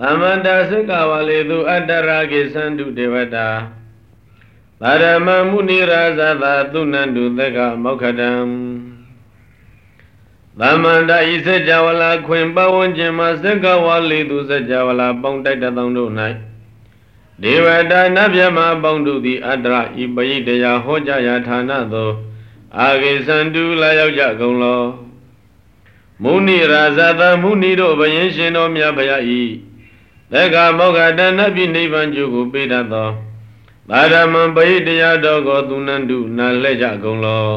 သမ္မန္တသက္ကဝလေသူအတ္တရာကိသန္တုဒေဝတာဗရမမုနိရာဇသာသုဏန္တုသက္ကမောက္ခတံသမန္တဤစัจ java လာခွင်ပဝန်းကျင်မှာသက္ကဝလေသူစัจ java လာပေါင်းတိုက်တသောတို့၌ဒေဝတာနတ်မြတ်မပေါင်းတို့သည်အတ္တရာဤပရိတရားဟောကြားရာဌာနသို့အာဂိသန္တုလာရောက်ကြကုန်လောမုနိရာဇသမုနိတို့ဘယင်းရှင်တော်မြတ်ဖရာဤ သက္ကမောက္ခတနတ်ပြည်နိဗ္ဗာန်ကျုကိုပေးတတ်သောသာဓမံပရိတရားတော်ကိုသူနန္တုနာလှဲ့ကြကုန်လော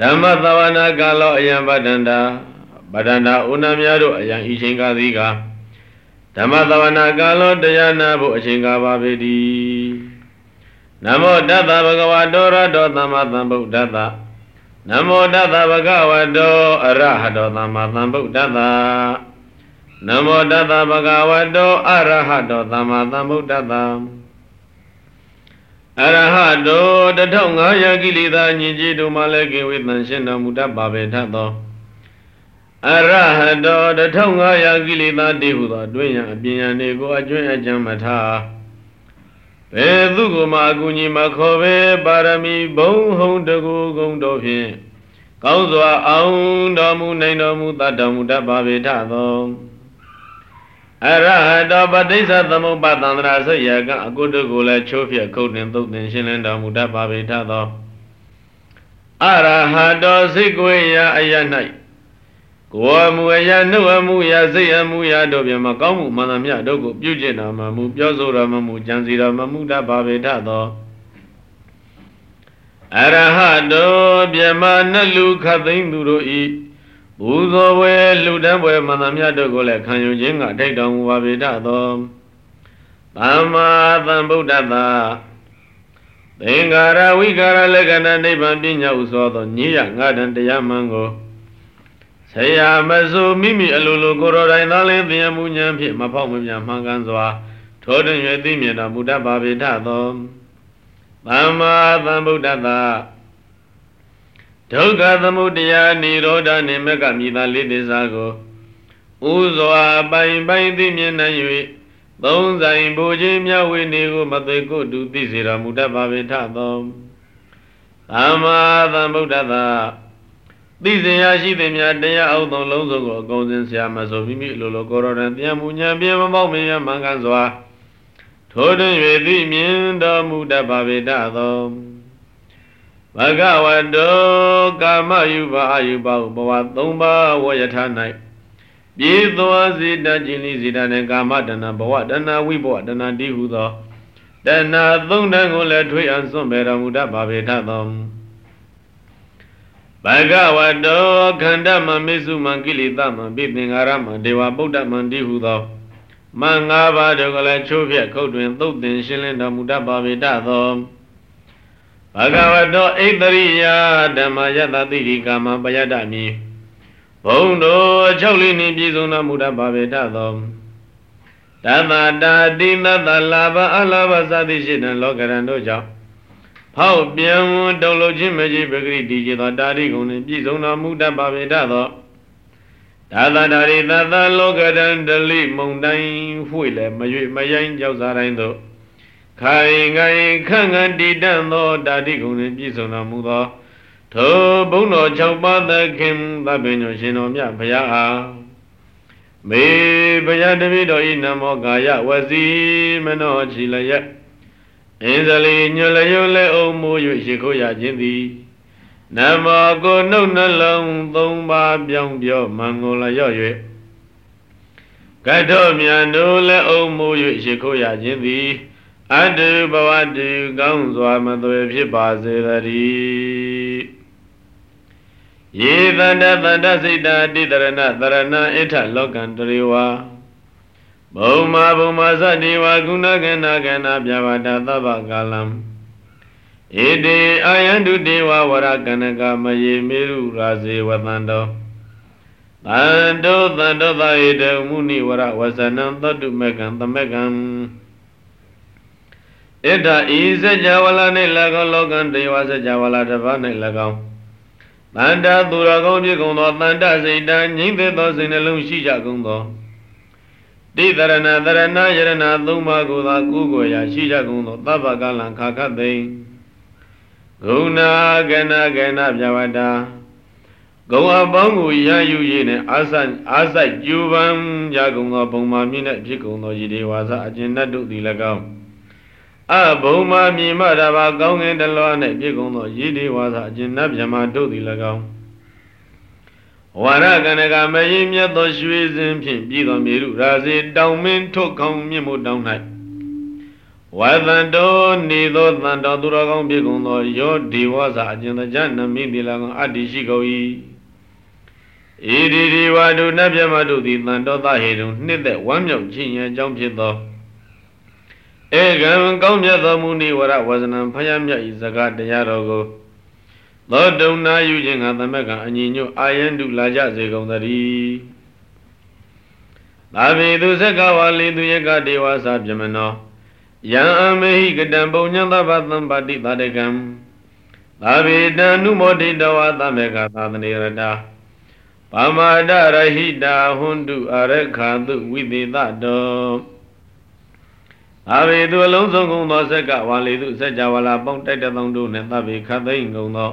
ဓမ္မသဝနာကာလောအယံပဒန္တာပဒန္တာဥဏများတို့အယံဤချိန်ကားသည်ကဓမ္မသဝနာကာလောတရားနာဖို့အချိန်ကားပါပေသည်နမောတတ္တဗဂဝတောရတောသမ္မာသမ္ဗုဒ္ဓတ္တနမောတတ္တဗဂဝတောအရဟတောသမ္မာသမ္ဗုဒ္ဓတ္တ နမောတတ္တဗဂဝတောအရဟတောသမ္မာသမ္ဗုဒ္ဓတ္တအရဟတော1500ကိလေသာညင်ကြီးတို့မှလည်းကိဝေသံရှင်းတော်မူတတ်ပါပဲထသောအရဟတော1500ကိလေသာတည်ဟုသောအတွင်းရန်အပြင်ရန်တွေကိုအကျွင့်အကြံမထားဘယ်သူကိုမှအကူညီမခေါ်ပဲပါရမီဘုံဟုံတကူကုံတို့ဖြင့်ကောင်းစွာအောင်တော်မူနိုင်တော်မူတတ်တော်မူတတ်ပါပေထသော အရဟတောပဋိစ္စသမုပ္ပါသန္တရာဆွေရကအကုတ္တကိုလည်းချိုးဖြက်ခုတ်တင်သုတ်တင်ရှင်းလင်းတော်မူတတ်ပါပေထသောအရဟတောစိတ်ကိုရာအယ၌ကိုယ်မူအရာနှုတ်အမှုရာစိတ်အမှုရာတို့ပြမကောင်းမှုမှန်သမျှတို့ကိုပြုကျင့်တော်မမူပြောဆိုတော်မမူကြံစီတော်မမူတတ်ပါပေထသောအရဟတောပြမနှလူခတ်သိမ့်သူတို့ ဤဘူဇောဝဲလှူဒန်းပွဲမှန်သမျှတို့ကိုလည်းခံယူခြင်းကထိတ်တော်မူပါပေတတ်သောသမ္မာသမ္ဗုဒ္ဓသာသင်္ကာရဝိကာရလက္ခဏာနိဗ္ဗာန်ပညာဥသောသောညရငါတန်တရားမှန်ကိုဆရာမဆိုမိမိအလိုလိုကိုယ်တော်တိုင်သာလင်းသင်မှုဉာဏ်ဖြင့်မဖောက်မမြမှန်ကန်စွာထိုတွင်၍သိမြင်တော်မူတတ်ပါပေတတ်သောသမ္မာသမ္ဗုဒ္ဓသာ ဒုက္ခသမုဒယនិရောဓနိမကမိသားလေးသစ္စာကိုဥစွာပိုင်ပိုင်သိမြင်နိုင်၍သုံးဆိုင်ဘူခြင်းမြဝိနေကိုမသိကိုတူသိစေတော်မူတတ်ပါပေထသောသမ္မာသမ္ဗုဒ္ဓသာသိစင်ရရှိသည်များတရားအောက်သုံးလုံးစုံကိုအကုန်စင်ဆရာမဆိုမိမိလိုလိုကိုရောတန်တရားမူညာပြမပေါက်မရမှန်ကန်စွာထိုတွင်၍သိမြင်တော်မူတတ်ပါပေထသော ဘဂဝတောကာမယုဘအယုဘဘဝ၃ပါးဝယထာ၌ပြေသောစေတကျင်လိစေတနဲ့ကာမတဏဘဝတဏဝိဘဝတဏတိဟုသောတဏသုံးတန်ကိုလည်းထွေးအောင်စွန့်ပေတော်မူတတ်ပါပေထသောဘဂဝတောခန္ဓမမေစုမံကိလေသမံပိသင်္ဃာရမံဒေဝဗုဒ္ဓမံတိဟုသောမံ၅ပါးတို့ကလည်းချိုးဖြက်ခုတ်တွင် သုတ်တင်ရှင်းလင်းတော်မူတတ်ပါပေတသော ဘဂဝတောဣတရိယဓမ္မယတတိရိကာမပယတမိဘုံတို့အချုပ်လေးနှင့်ပြည့်စုံတော်မူတတ်ပါပေတသောတသတာတိသတ္တလာဘအလာဘသတိရှိတဲ့လောကရန်တို့ကြောင့်ဖောက်ပြန်ဝန်တုံလုံးခြင်းမကြီးပဂရိတိကျေသောတာရိကုံနှင့်ပြည့်စုံတော်မူတတ်ပါပေတသောသာသတာရိသတ္တလောကရန်ဒလိမုန်တိုင်းဖွေလည်းမရွေမရိုင်းကြောက်စားတိုင်းသို့ ခိုင်ခိုင်ခန့်ခန့်တည်တံ့သောတာတိကုံနှင့်ပြည့်စုံတော်မူသောထိုဘုန်းတော်၆ပါးသခင်သဗ္ဗညောရှင်တော်မြတ်ဘုရားအားမေဘုရားတပည့်တော်ဤနမောကာယဝစီမနောချီလယအင်းဇလီညွလျုလဲအုံမူ၍ရှိခိုးရခြင်းသည်နမောကိုနှုတ်နှလုံးသုံးပါးပြောင်းပြောမံကိုလျော့၍ကတ္ထောမြန်တို့လဲအုံမူ၍ရှိခိုးရခြင်းသည် အတုဘဝတုကောင်းစွာမသွေဖြစ်ပါစေတည်းယေတန္တတန္တစိတ်တာတိတရဏတရဏဣထလောကံတရေဝါဘုံမာဘုံမာသတိဝါကုဏကဏကဏပြဘာတာသဗ္ဗကာလံဣတိအာယန္တုတေဝဝရကဏကမယေမေရုရာဇေဝတန္တောတန္တောတန္တောသာဧတမုနိဝရဝဇနံသောတုမကံသမကံ ဣဒ္ဓဤစัจ java လာ၌၎င်းလောကံတေဝစัจ java လာတစ်ပါး၌၎င်းတန္တာသူတော်ကောင်းဖြစ်ကုန်သောတန္တစိတ်တငြိမ့်သက်သောစိတ်နှလုံးရှိကြကုန်သောတိတရဏတရဏယရဏသုံးပါးကိုသာကုကိုရာရှိကြကုန်သောသဗ္ဗကလံခါခတ်သိဂုဏကဏကဏပြဝတ္တာဂုံအပေါင်းကိုရယူရည်နဲ့အာဆအာဆိုင်ကျူပံကြကုန်သောဘုံမာမြင့်နဲ့ဖြစ်ကုန်သောယတိဝါစာအကျဉ်တတ်တို့သည်၎င်း အဘုံမာမြင်မတာပါကောင်းငင်တလောနဲ့ဖြစ်ကုန်သောယတိဝါစာအကျဉ်တတ်မြမတို့သည်၎င်းဝါရကနကမယင်းမြတ်သောရွှေစင်ဖြင့်ပြည်တော်မြေရုရာဇေတောင်မင်းထုတ်ခေါင်မြင့်မို့တောင်း၌ဝါသန္တောနေသောသန္တောသူတော်ကောင်းဖြစ်ကုန်သောယောဒေဝစာအကျဉ်တကြနမိတိ၎င်းအတ္တိရှိကုန်၏ဣတိဒီဝါဒုနတ်မြတ်မတို့သည်တန်တော်သဟေတုံနှစ်သက်ဝမ်းမြောက်ခြင်းရန်အကြောင်းဖြစ်သော ဧကံကောင်းမြတ်သောမူနိဝရဝဇနံဖယားမြတ်ဤစကားတရားတော်ကိုသောတုံနာယူခြင်းကသမက်ကအညီညွတ်အာယံတုလာကြစေကုန်သတည်းသာဝေသူဇက်ကဝါလီသူယကဒေဝစာပြမနောယံအမေဟိကတံပုံညံသဗ္ဗသံပါတိသတကံသာဝေတံနုမောဒိတဝသမေကသာသနေရတာပမာဒရဟိတာဟွန်တုအရခာတုဝိသေသတော အဘေသူအလုံးစုံကုန်သောဆက်ကဝါလီသူစัจ java လာပေါင်းတိုက်တသောတို့နှင့်သဗ္ဗေခတ်သိမ့်ကုန်သော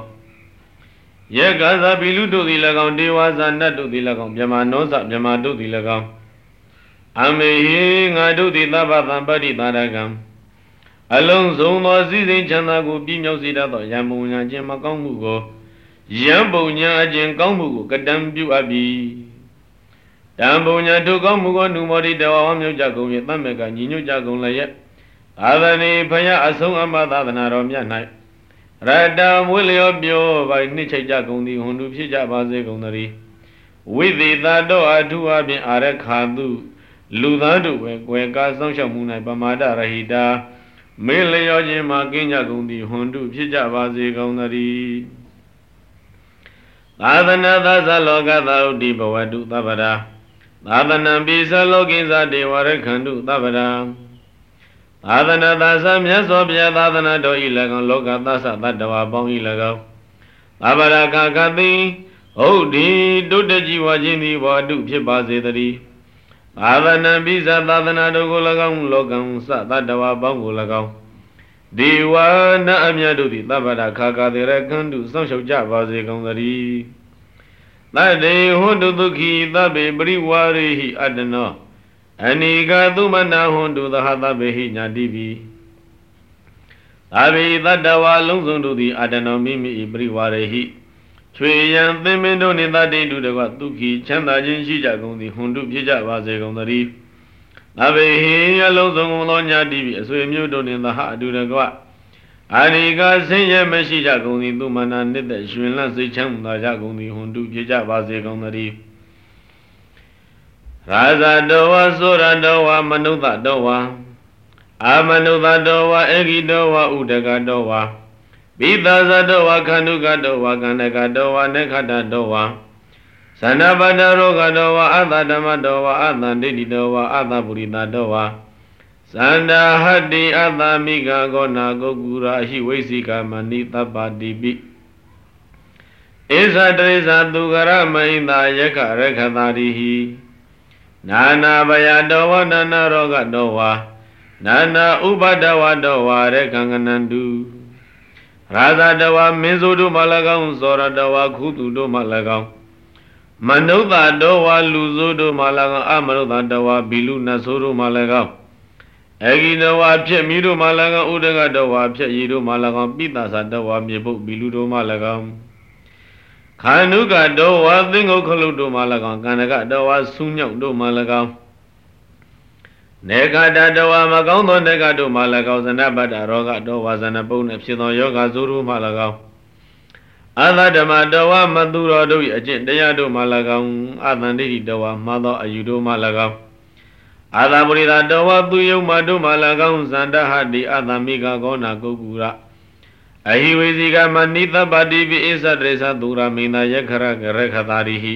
ယေကသပိလူတို့သည်၎င်းဒေဝဇာနတ်တို့သည်၎င်းမြမနောဇမြမတို့သည်၎င်းအမေဟိငါတို့သည်သဗ္ဗသံပတ္တိသာရကံအလုံးစုံသောစည်းစိမ်ချမ်းသာကိုပြည့်မြောက်စေတတ်သောယံမုံညာခြင်းမကောင်းမှုကိုယံပုံညာအကျင်ကောင်းမှုကိုကတံပြုအပ်ပြီ တံပုံညာတို့ကောင်းမှုကိုနုမောတိတဝဝမြုပ်ကြကုန်၏တမေကညီညွတ်ကြကုန်လည်းသာသနေဖယားအဆုံးအမသာသနာတော်မြတ်၌ရတံဝိလျောပြောပါနှစ်ချိတ်ကြကုန်သည်ဟွန်သူဖြစ်ကြပါစေကုန်သတည်းဝိသေသတောအထုအပြင်အာရခာတုလူသားတို့ပဲကွယ်ကားစောင့်ရှောက်မှု၌ပမာဒရဟိတာမေလျောခြင်းမှာကင်းကြကုန်သည်ဟွန်တုဖြစ်ကြပါစေကုန်သတည်းသာသနာသသလောကသာဥတိဘဝတုသဗ္ဗရာ သာသနံပိသလောကိသတေဝရခန္တုသဗ္ဗရာသာသနာသသမြတ်စွာဘုရားသာသနာတော်ဤ၎င်းလောကသသတ္တဝါပေါင်းဤ၎င်းသဗ္ဗရာခကတိဟုတ်ဒီတုတ္တជីဝခြင်းသည်ဘောတုဖြစ်ပါစေတည်းသာသနံပိသသာသနာတော်ကို၎င်းလောကံသတ္တဝါပေါင်းကို၎င်းဒေဝနာအမြတ်တို့သည်သဗ္ဗတာခါကာတေရကန္တုစောင့်ရှောက်ကြပါစေကုန်သတည်း သတ္တေဟွန်တုဒုက္ခိသဗ္ဗေပရိဝါရိဟိအတ္တနောအနိကသုမနာဟွန်တုသဟသဗ္ဗေဟိညာတိပိသာဝေတတ္တဝါလုံးစုံတို့သည်အတ္တနောမိမိ၏ပရိဝါရိဟိချွေရန်သင်္မင်းတို့နှင့်တတ္တိတုတကဒုက္ခိချမ်းသာခြင်းရှိကြကုန်သည်ဟွန်တုဖြစ်ကြပါစေကုန်သတည်းနဘေဟိအလုံးစုံသောညာတိပြီအဆွေမျိုးတို့နှင့်သဟအတူတကွ အာရိကဆင်းရဲမရှိကြကုန်သည်သူမနာနှစ်သက်ရှင်လန့်စိတ်ချမ်းသာကြကုန်သည်ဟွန်တုဖြစ်ကြပါစေကုန်သတည်းရာဇတောဝသောရတောဝမနုဿတောဝအာမနုဿတောဝအေဂိတောဝဥဒကတောဝဘိသဇတောဝခန္ဓုကတောဝကန္နကတောဝနေခတတောဝသန္နပတ္တရောဂတောဝအတ္တဓမ္မတောဝအတ္တဒိဋ္ဌိတောဝအတ္တပုရိသတောဝ သန္တာဟတ္တိအတ္တမိကကောနာကုတ်ကူရာဟိဝိသိကမဏိတပ္ပတိပိဧသတရိသသူကရမိန်သာယခရခတာရိဟိနာနာဘယတောဝနာနာရောဂတောဝနာနာဥပဒဝတောဝရခံကနန္တုရာဇတဝမင်းစုတို့မှ၎င်းဇောရတဝခုသူတို့မှ၎င်းမနုဿတောဝလူစုတို့မှ၎င်းအမနုဿတဝဘီလူနတ်ဆိုတို့မှ၎င်း အဂိနဝဖြစ်မိတို့မှ၎င်းဥဒကတဝဖြစ်ဤတို့မှ၎င်းပိသသတဝမြေပုတ်ဘီလူတို့မှ၎င်းခန္ဓုကတဝသင်္ဂုတ်ခလုတ်တို့မှ၎င်းကန္နကတဝဆူးညောက်တို့မှ၎င်းနေကတတဝမကောင်းသောနေကတို့မှ၎င်းဇနပတ္တရောဂတောဝဇနပုန်နှင့်ဖြစ်သောယောဂဇိုးတို့မှ၎င်းအသဓမ္မတဝမသူတော်တို့၏အကျင့်တရားတို့မှ၎င်းအသန္တိတဝမှားသောအယူတို့မှ၎င်း အာသပုရိသတဝသူယုံမတို့မှ၎င်းဇန္တဟတိအသမိကကောနာကုကုရအဟိဝေစီကမနိသပတိပိဣသတရေသသူရမိန်သာယခရကရခတာရိဟိ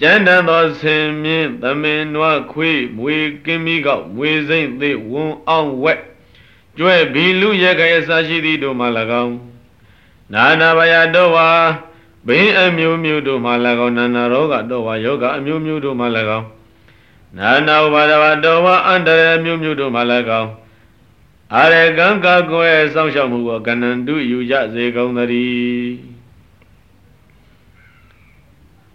ကျမ်းတန်သောဆင်မြင့်သမင်နွားခွေးမွေကင်းမိကောက်မွေစိမ့်သေးဝွန်အောင်ဝက်ကျွဲ့ဘီလူရခရဆရှိသည်တို့မှ၎င်းနာနာဘယတောဝါဘင်းအမျိုးမျိုးတို့မှ၎င်းနာနာရောဂတောဝါယောဂအမျိုးမျိုးတို့မှ၎င်း နာနာဥပါဒဝတောဝအန္တရမျိုးမျိုးတို့မှလည်းကောင်းအာရကံကကိုယ်ရဲ့စောင့်ရှောက်မှုကိုကဏ္ဍတုယူကြစေကုန်သတည်း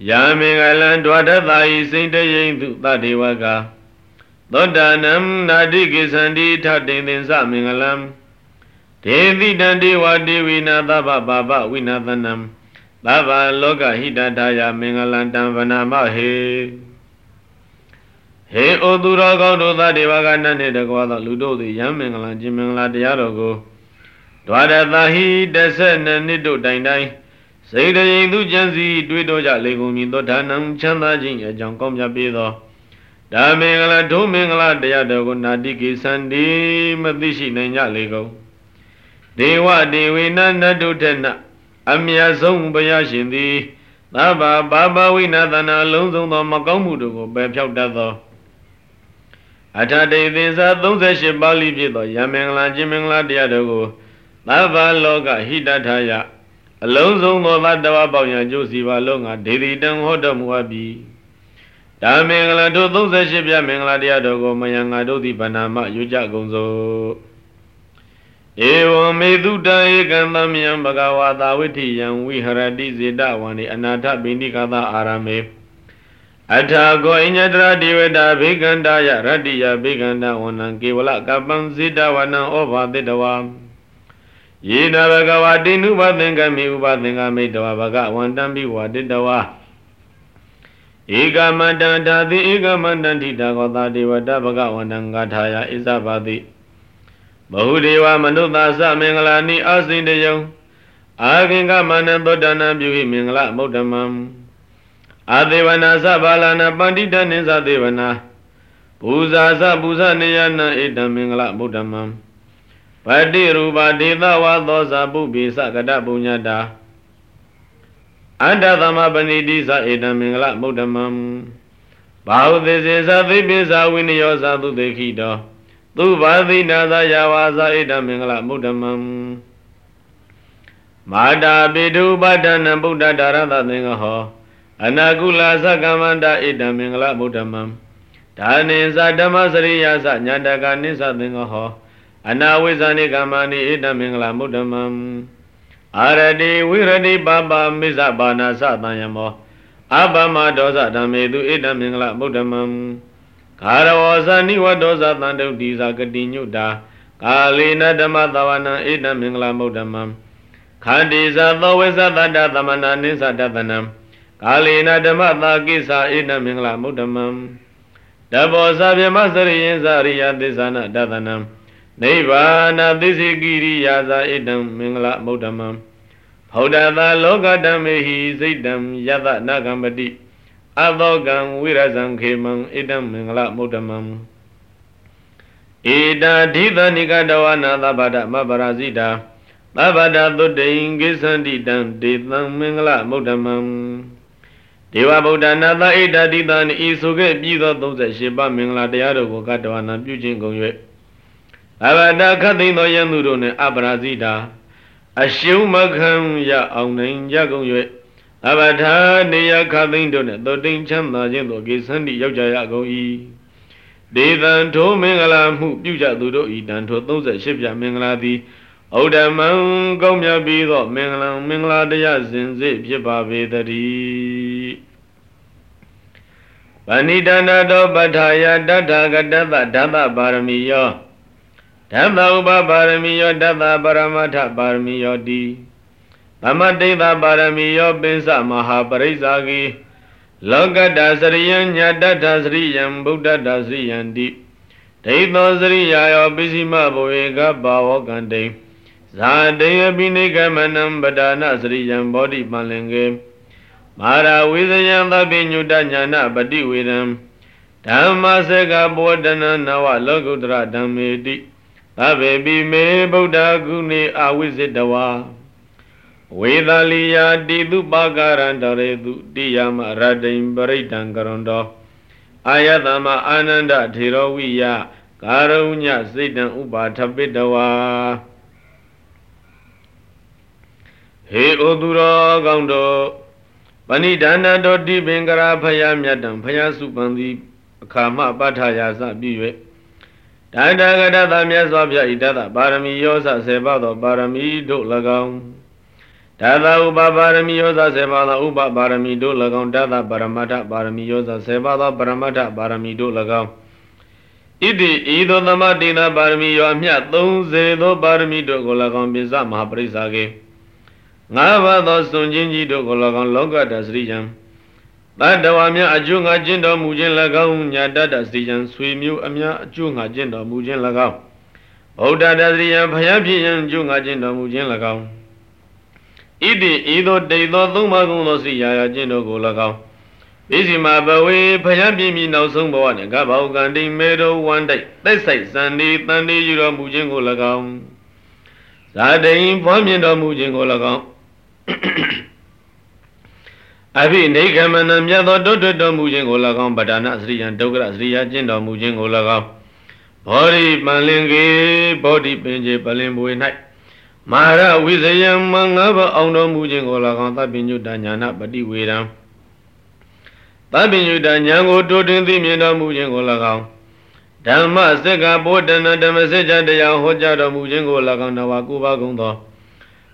ယာမင်္ဂလံဒွါဒသာဤစိတ်တယိမ့်သူတတေဝကသောတာနံနာတိကိသန္တိထတိန်သင်္သမင်္ဂလံဒေတိတံဒေဝဒေဝိနာသဗ္ဗပါပဝိနာသနံသဗ္ဗလောကဟိတတာယမင်္ဂလံတံဗနာမဟေ ဟေဩသူတော်ကောင်းတို့သာဒေဝကနတ်နှင့်တကွာသောလူတို့သည်ယံမင်္ဂလံကျင်မင်္ဂလာတရားတော်ကိုဒွါရသဟိတဆက်နှစ်တို့တိုင်တိုင်စိတ်တရင်သူကျမ်းစီတွေးတော်ကြလေကုန်မည်သောဒါနံချမ်းသာခြင်းအကြောင်းကောင်းမြတ်ပေသောဒါမင်္ဂလာဒုမင်္ဂလာတရားတော်ကိုနာတိကိသန္တိမသိရှိနိုင်ကြလေကုန်ဒေဝဒေဝိနနတ်တို့ထက်နအမြတ်ဆုံးဘုရားရှင်သည်သဗ္ဗဘာဘဝိနာသနာလုံးစုံသောမကောင်းမှုတို့ကိုပယ်ဖြောက်တတ်သော အထာတေသင်္စာ38ပါဠိဖြစ်သောယမင်္ဂလာခြင်းမင်္ဂလာတရားတို့ကိုသဗ္ဗလောကဟိတထယအလုံးစုံသောသတ္တဝါပေါင်းရန်ကျိုးစီပါလုံးကဒေဒီတံဟောတော်မူအပ်ပြီဒါမင်္ဂလာတို့38ပြမင်္ဂလာတရားတော်ကိုမယံငါတို့သည်ဗနာမယူကြကုန်စို့ဧဝံမေတုတံဧကံသမယံဘဂဝါသာဝိထိယံဝိဟရတိဇေတဝံနေအနာထပိဏိကသာအာရမေ အထာကောအညတရဒီဝတာဘေကန္တာယရတ္တိယဘေကန္တဝနံကေဝလကပံဇေတဝနံဩဘာတိတဝါယေနဘဂဝတိနုဘသင်္ကမိဥပသင်္ကမိတဝဘဂဝန္တံပိဝတိတဝါဧကမန္တံဓာတိဧကမန္တံထိတာကောသာဒေဝတဘဂဝန္တံဂါထာယဣဇဘာတိဘဟုဒေဝမနုဿာသမင်္ဂလာနိအစိန်တယံအာဂင်္ဂမန္တံသောတနံပြုဟိမင်္ဂလမௌတမံ အာသေဝနာသဘာလနာပန္တိတနိသသေဝနာပူဇာသပူဇနေယနာဣတံမင်္ဂလမௌတမံပတိရူပဒေသဝသောဇာပုပိသကတပုညတာအန္တသမပဏိတိသဧတံမင်္ဂလမௌတမံဘာဟုသေစေသသိပိသဝိနယောသသုတေခိတောသူဘာသိနာသယာဝါသဧတံမင်္ဂလမௌတမံမာတာပိတုပဒနံဗုဒ္ဓဒါရသသင်္ဃဟော အနာကုလသကမ္မန္တဣတံမင်္ဂလမௌတမံဒါနိသဓမ္မစရိယသညာတကနိသသင်္ဃဟောအနာဝိဇာနိကမ္မာနိဣတမင်္ဂလမုဒ္ဓမံအာရတိဝိရတိပပမိစ္ဆဘာနာသတံယမောအပမဒောဇဓမ္မေတုဣတမင်္ဂလမုဒ္ဓမံခါရဝောဇနိဝဒောဇတံတုတိဇာကတိညုတာကာလေနဓမ္မသဝနံဣတမင်္ဂလမုဒ္ဓမံခန္တိဇသောဝိဇတတသမနာနိသတတနံ ကာလေနဓမ္မသာကိစ္ဆာဣတမင်္ဂလမုဒ္ဓမံတဘောဇဗြမစရိယင်ဇရိယသစ္ဆနာတတနံနိဗ္ဗာနသစ္စေကိရိယာသာဣတံမင်္ဂလမௌဓမံဘုဒ္ဓသာလောကဓမ္မေဟိစိတ်တံယတနာဂံပတိအသောကံဝိရဇံခေမံဣတံမင်္ဂလမௌဓမံဧတာဓိသနိကတဝနာသဗ္ဗဒမပရာဇိတာသဗ္ဗဒသုတေင်ကိသန္တိတံဒေသံမင်္ဂလမௌဓမံ ဒေဝဗုဒ္ဓနာသဣတာတိတံဤဆိုခဲ့ပြီးသော38ပါးမင်္ဂလာတရားတို့ကိုကတဝနာပြုခြင်းကုန်၍အဘတာခတ်သိမ်းသောယံသူတို့နှင့်အပရာဇိတာအရှုံးမခံရအောင်နိုင်ကြကုန်၍အဘထာနေယခတ်သိမ်းတို့နှင့်သောတိန်ချမ်းသာခြင်းတို့ကိသန္တိရောက်ကြရကုန်၏ဒေသံထိုမင်္ဂလာမှုပြုကြသူတို့ဤတန်ထို38ပြမင်္ဂလာသည်ဩဒမံကောင်းမြတ်ပြီးသောမင်္ဂလာမင်္ဂလာတရားစဉ်စေဖြစ်ပါပေတည်း ဗဏိတနာတောပဋ္ဌာယတထာဂတသဓမ္မပါရမီယောဓမ္မဥပပါရမီယောတတ္တပရမထပါရမီယောတိသမတိတပါရမီယောပိစမဟာပရိစ္ဆာကိလောကတ္တစရိယံညာတ္ထစရိယံဗုဒ္ဓတ္တစရိယံတိဒိသောစရိယာယောပိစိမဘဝေကဘာဝကံတိဇာတေယပိနိကမနံပဒါနစရိယံဘောဓိပံလင်ကေ မာရာဝိဇယံသဗ္ဗညုတညာနာပတိဝေဒံဓမ္မစကဘောဒနာနဝလောကုတ္တရဓမ္မေတိသဗ္ဗေပိမေဗုဒ္ဓကုဏေအဝိဇ္ဇတဝါဝေသလိယာတိတုပါကရံတရေတုတိယမရတိံပရိတံကရွန်တောအာယတမအာနန္ဒထေရဝိယကာရုညစိတ်တံဥပါထပိတဝါဟေဩသူတော်ကောင်းတို့ ပဏိဒါနတော်တိပင်္ဂရာဖယားမြတ်တံဖယားစုပန်သည်အခါမပဋ္ဌရာစပြု၍တန္တဂတသမြတ်စွာဘုရားဤတသပါရမီယောဇဆေပါသောပါရမီတို့၎င်းဒါသဥပပါရမီယောဇဆေပါသောဥပပါရမီတို့၎င်းဒါသပါရမတ္ထပါရမီယောဇဆေပါသောပါရမတ္ထပါရမီတို့၎င်းဣတိဤသို့သမတိနာပါရမီယောအမြတ်30သောပါရမီတို့ကို၎င်းပိစမဟာပရိစ္ဆာကေ ငါးပါးသောစွန်ချင်းကြီးတို့ကို၎င်းလောကတစရိယံတတ္တဝါများအကျိုးငါကျင့်တော်မူခြင်း၎င်းညာတတ္တစရိယံဆွေမျိုးအများအကျိုးငါကျင့်တော်မူခြင်း၎င်းဗုဒ္ဓတစရိယံဘုရားဖြစ်ရန်အကျိုးငါကျင့်တော်မူခြင်း၎င်းဣတိဤသို့တိတ်သောသုံးပါးကုသောစိရာယာကျင့်တော်ကို၎င်းပိစီမာဘဝေဘုရားပြင်းပြီးနောက်ဆုံးဘဝနှင့်ကဗ္ဗောကံတိမေတော်ဝန္တိသက်ဆိုင်စံဒီတန်ဒီယူတော်မူခြင်းကို၎င်းဇာတိန်ဖွားမြင်တော်မူခြင်းကို၎င်း အဘိနေခမနမြတ်သောတိုးထွတ်တော်မူခြင်းကို၎င်းပဒါနစရိယံဒုက္ခစရိယကျင့်တော်မူခြင်းကို၎င်းဘောဓိပန်လင်ကေဘောဓိပင်ကျေပလင်ပွေ၌မာရဝိဇယံမငါးဘအောင်တော်မူခြင်းကို၎င်းသဗ္ဗညုတညာနာပฏิဝေရံသဗ္ဗညုတညာကိုတိုးတင်သိမြင်တော်မူခြင်းကို၎င်းဓမ္မစက္ကဘောဓနာဓမ္မစကြာတရားဟောကြားတော်မူခြင်းကို၎င်းနဝကုပါကုံသော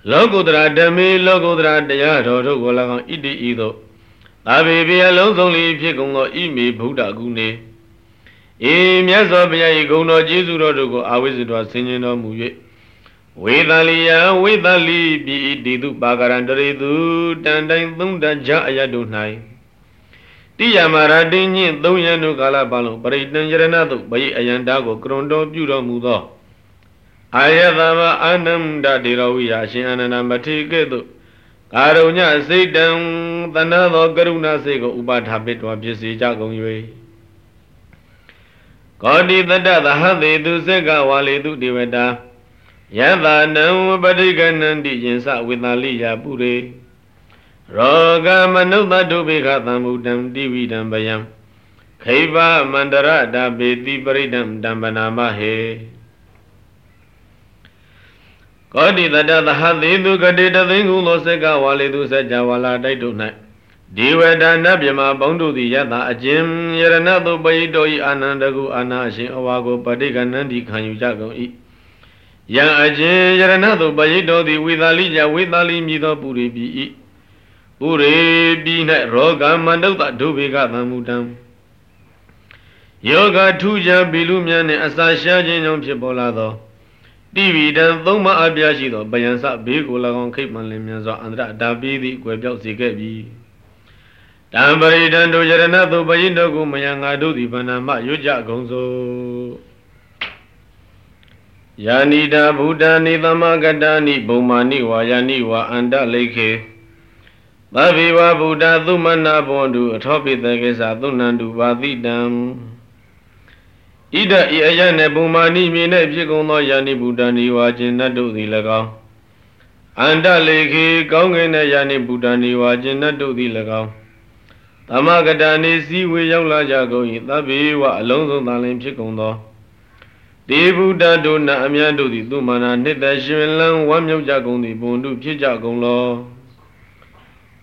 လောကုတ္တရာဓမေလောကုတ္တရာတရားတော်တို့ကို၎င်းဣတိဤသို့သာဘေဘီအလုံးစုံလီဖြစ်ကုန်သောဣမေဗုဒ္ဓဂုဏေအေမြတ်စွာဘုရား၏ဂုဏ်တော်ကျေးဇူးတော်တို့ကိုအာဝိဇ္ဇတော်ဆင်ခြင်တော်မူ၍ဝေသလိယဝေသလိပိတိတုပါကရံတရေတုတန်တိုင်းသုံးတကြအယတ်တို့၌တိယမရတိညင့်သုံးရန်တို့ကာလပတ်လုံးပရိတံယရဏတုဘိအယန္တာကိုကရွန်တော်ပြုတော်မူသော အာယတမအာနန္ဒဒေရဝိယရှင်အနန္ဒမထေကဲ့သို့ကာရုညစိတ်တံသနသောကရုဏာစိတ်ကိုဥပါထာပိတော်ဖြစ်စေကြကုန်၍ကောတိတတ္တသဟသေသူစက္ကဝါလေသူဒေဝတာယသနံပဋိကနန္တိယင်္စဝေသာလိယပုရေရောဂမနုဿတုပိခသံမုတံတိဝိတံဗယံခိဗမန္တရတပေတိပရိဒံတံပနာမဟေ ကောတိတတသဟသေသူကတိတသိန်းကုသောစက္ကဝါလေသူစัจ java လာတိုက်တို့၌ဒီဝဒနဗြမဘုံတို့သည်ယတအကျဉ်ယရဏတုပယိတောဤအာနန္တကုအာနာအရှင်အဝါကိုပဋိကနန္တိခံယူကြကုန်၏ယံအကျဉ်ယရဏတုပယိတောသည်ဝေသာလိယဝေသာလိမြည်သောပုရိပိ၏ပုရိပိ၌ရောဂမန္တုတဒုဘေကသံမူတံယောဂထူးခြားဘီလူများနှင့်အစာရှားခြင်းကြောင့်ဖြစ်ပေါ်လာသော တိဝိတံသုံးမအပြားရှိသောဗယံစဘေးကို၎င်းခိတ်မှန်လင်းမြန်စွာအန္တရဒါပိသည်ကွယ်ပြောက်စေခဲ့ပြီတံပရိဒံတို့ယရဏသုပယိတောကိုမယံငါတို့သည်ဗန္နမရွကြကုံစို့ယာနိတာဗုဒ္ဓနိသမဂတနိဘုံမာနိဝါယာနိဝါအန္တလိခေသဗ္ဗေဝဗုဒ္ဓသုမနာဘွန်တုအထောပိတကေသသုဏန္တုပါတိတံ ဣဒဤအယနဲ့ပုံမာနိမြေနဲ့ဖြစ်ကုန်သောယာနိဗုဒ္ဓနိဝါကျင်တတ်တို့သည်၎င်းအန္တလေခေကောင်းကင်တဲ့ယာနိဗုဒ္ဓနိဝါကျင်တတ်တို့သည်၎င်းသမဂတနိစည်းဝေရောက်လာကြကုန်၏သဗ္ဗေဝအလုံးစုံသာလင်ဖြစ်ကုန်သောတေဗုဒ္ဓတို့နအမြတ်တို့သည်သူမာနာနှစ်သက်ရှင်လန်းဝမ်းမြောက်ကြကုန်သည်ဘုံတို့ဖြစ်ကြကုန်လော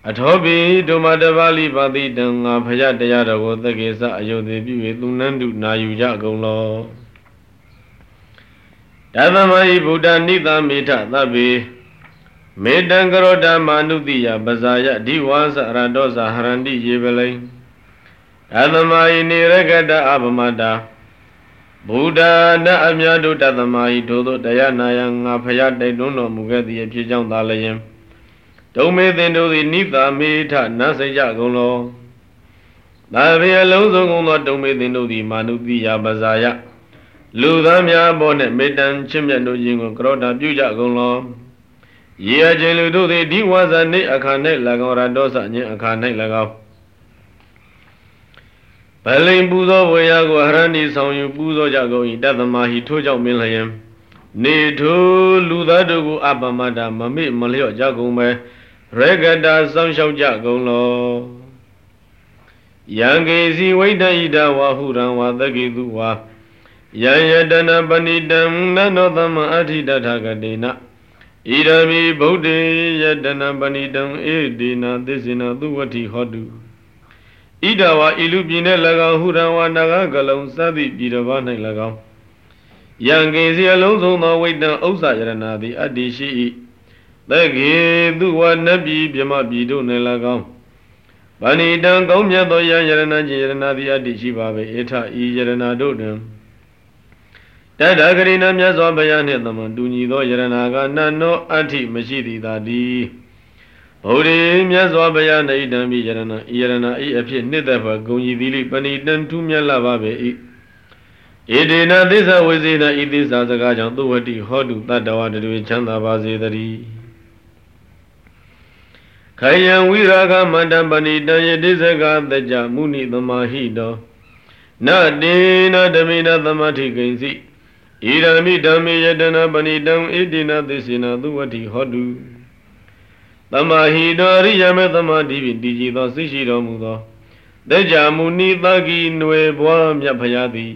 အထောပိဒုမတပါဠိပါတိတံငါဖရတရားတော်ကိုသက္ကေစအယုသေပြု၍သူနန္တုနာယူကြကုန်လောတသမဟိဗုဒ္ဓနိသမေထသဗ္ဗေမေတံကရောဓမာနုတိယပဇာယဒီဝါစရတောဇာဟရန္တိယေပလိတသမဟိနေရကတအပမတာဗုဒ္ဓနအမြတ်တို့တသမဟိထို့သောတရားနာယငါဖရတိုက်တွန်းတော်မူခဲ့သည်ဖြစ်ကြောင်းသာလျင် ဒုံမေသင်တို့သည်နိသမေထနတ်စိတ်ကြကုန်လောသာဘေအလုံးစုံကုန်သောဒုံမေသင်တို့သည်မာနုတိယပဇာယလူသားများဘောနှင့်မေတ္တံချစ်မြတ်တို့ခြင်းကိုကရောတာပြုကြကုန်လောရေအချင်းလူတို့သည်ဒီဝါဇာနေအခါ၌၎င်းရတောစညင်အခါ၌၎င်းဗလိန်ပူဇော်ဝေယကိုအရဏီဆောင်ယူပူဇော်ကြကုန်၏တသမဟိထိုးကြောင့်မင်းလျင်နေထိုလူသားတို့ကိုအပမတ္တမမေ့မလျော့ကြကုန်ပဲ ရကတာစောင့်ရှောက်ကြကုန်လောယံကေစီဝိတဣဒဝါဟုရံဝါသကေသူဝါယံယတနာပဏိတံနနောသမအဋ္ဌိတထကတေနဣရမိဗုဒ္ဓေယတနာပဏိတံဧဒေနာသစ္စေနသုဝတိဟောတုဣဒဝါဤလူပြည်၌၎င်းဟုရံဝါနာဂကလုံစသည်ပြည်တစ်ပါး၌၎င်းယံကေစီအလုံးစုံသောဝိတ္တံဥစ္စာယရနာသည်အတ္တိရှိ၏ သက္ကေသူဝနတ်ပြည်မြမပြည်တို့၌၎င်းဗဏိတံကောင်းမြတ်သောယံယရနာခြင်းယရနာသည်အတ္တိရှိပါပဲဧထဤယရနာတို့တွင်တတ္တဂရိဏမြတ်စွာဘုရားနှင့်သမန်တူညီသောယရနာကနတ်နောအဋ္ဌိမရှိသည်သာတည်းဗုဒ္ဓေမြတ်စွာဘုရားနေတံမိယရဏဤယရဏဤအဖြစ်နှစ်သက်ဘဂုံကြီးသီလိပဏိတံထူးမြတ်လာပါပဲ၏ဣဒေနသစ္စာဝိဇေနဤသစ္စာစကားကြောင့်သုဝတိဟောတုတတ္တဝတတွေချမ်းသာပါစေတည်း ခယံဝိရာဂမန္တပဏိတံယတိစကသကြမုနိသမာဟိတောနတေနဓမေနသမထိကိဉ္စီဣရမိဓမ္မေယတနာပဏိတံဣတိနသစ္စေနသုဝတိဟောတုသမာဟိတောရိယမေသမာတိပိတည်ကြည်သောသိရှိတော်မူသောတကြမုနိသကိຫນွယ်ဘွားမြတ်ဖရာသည်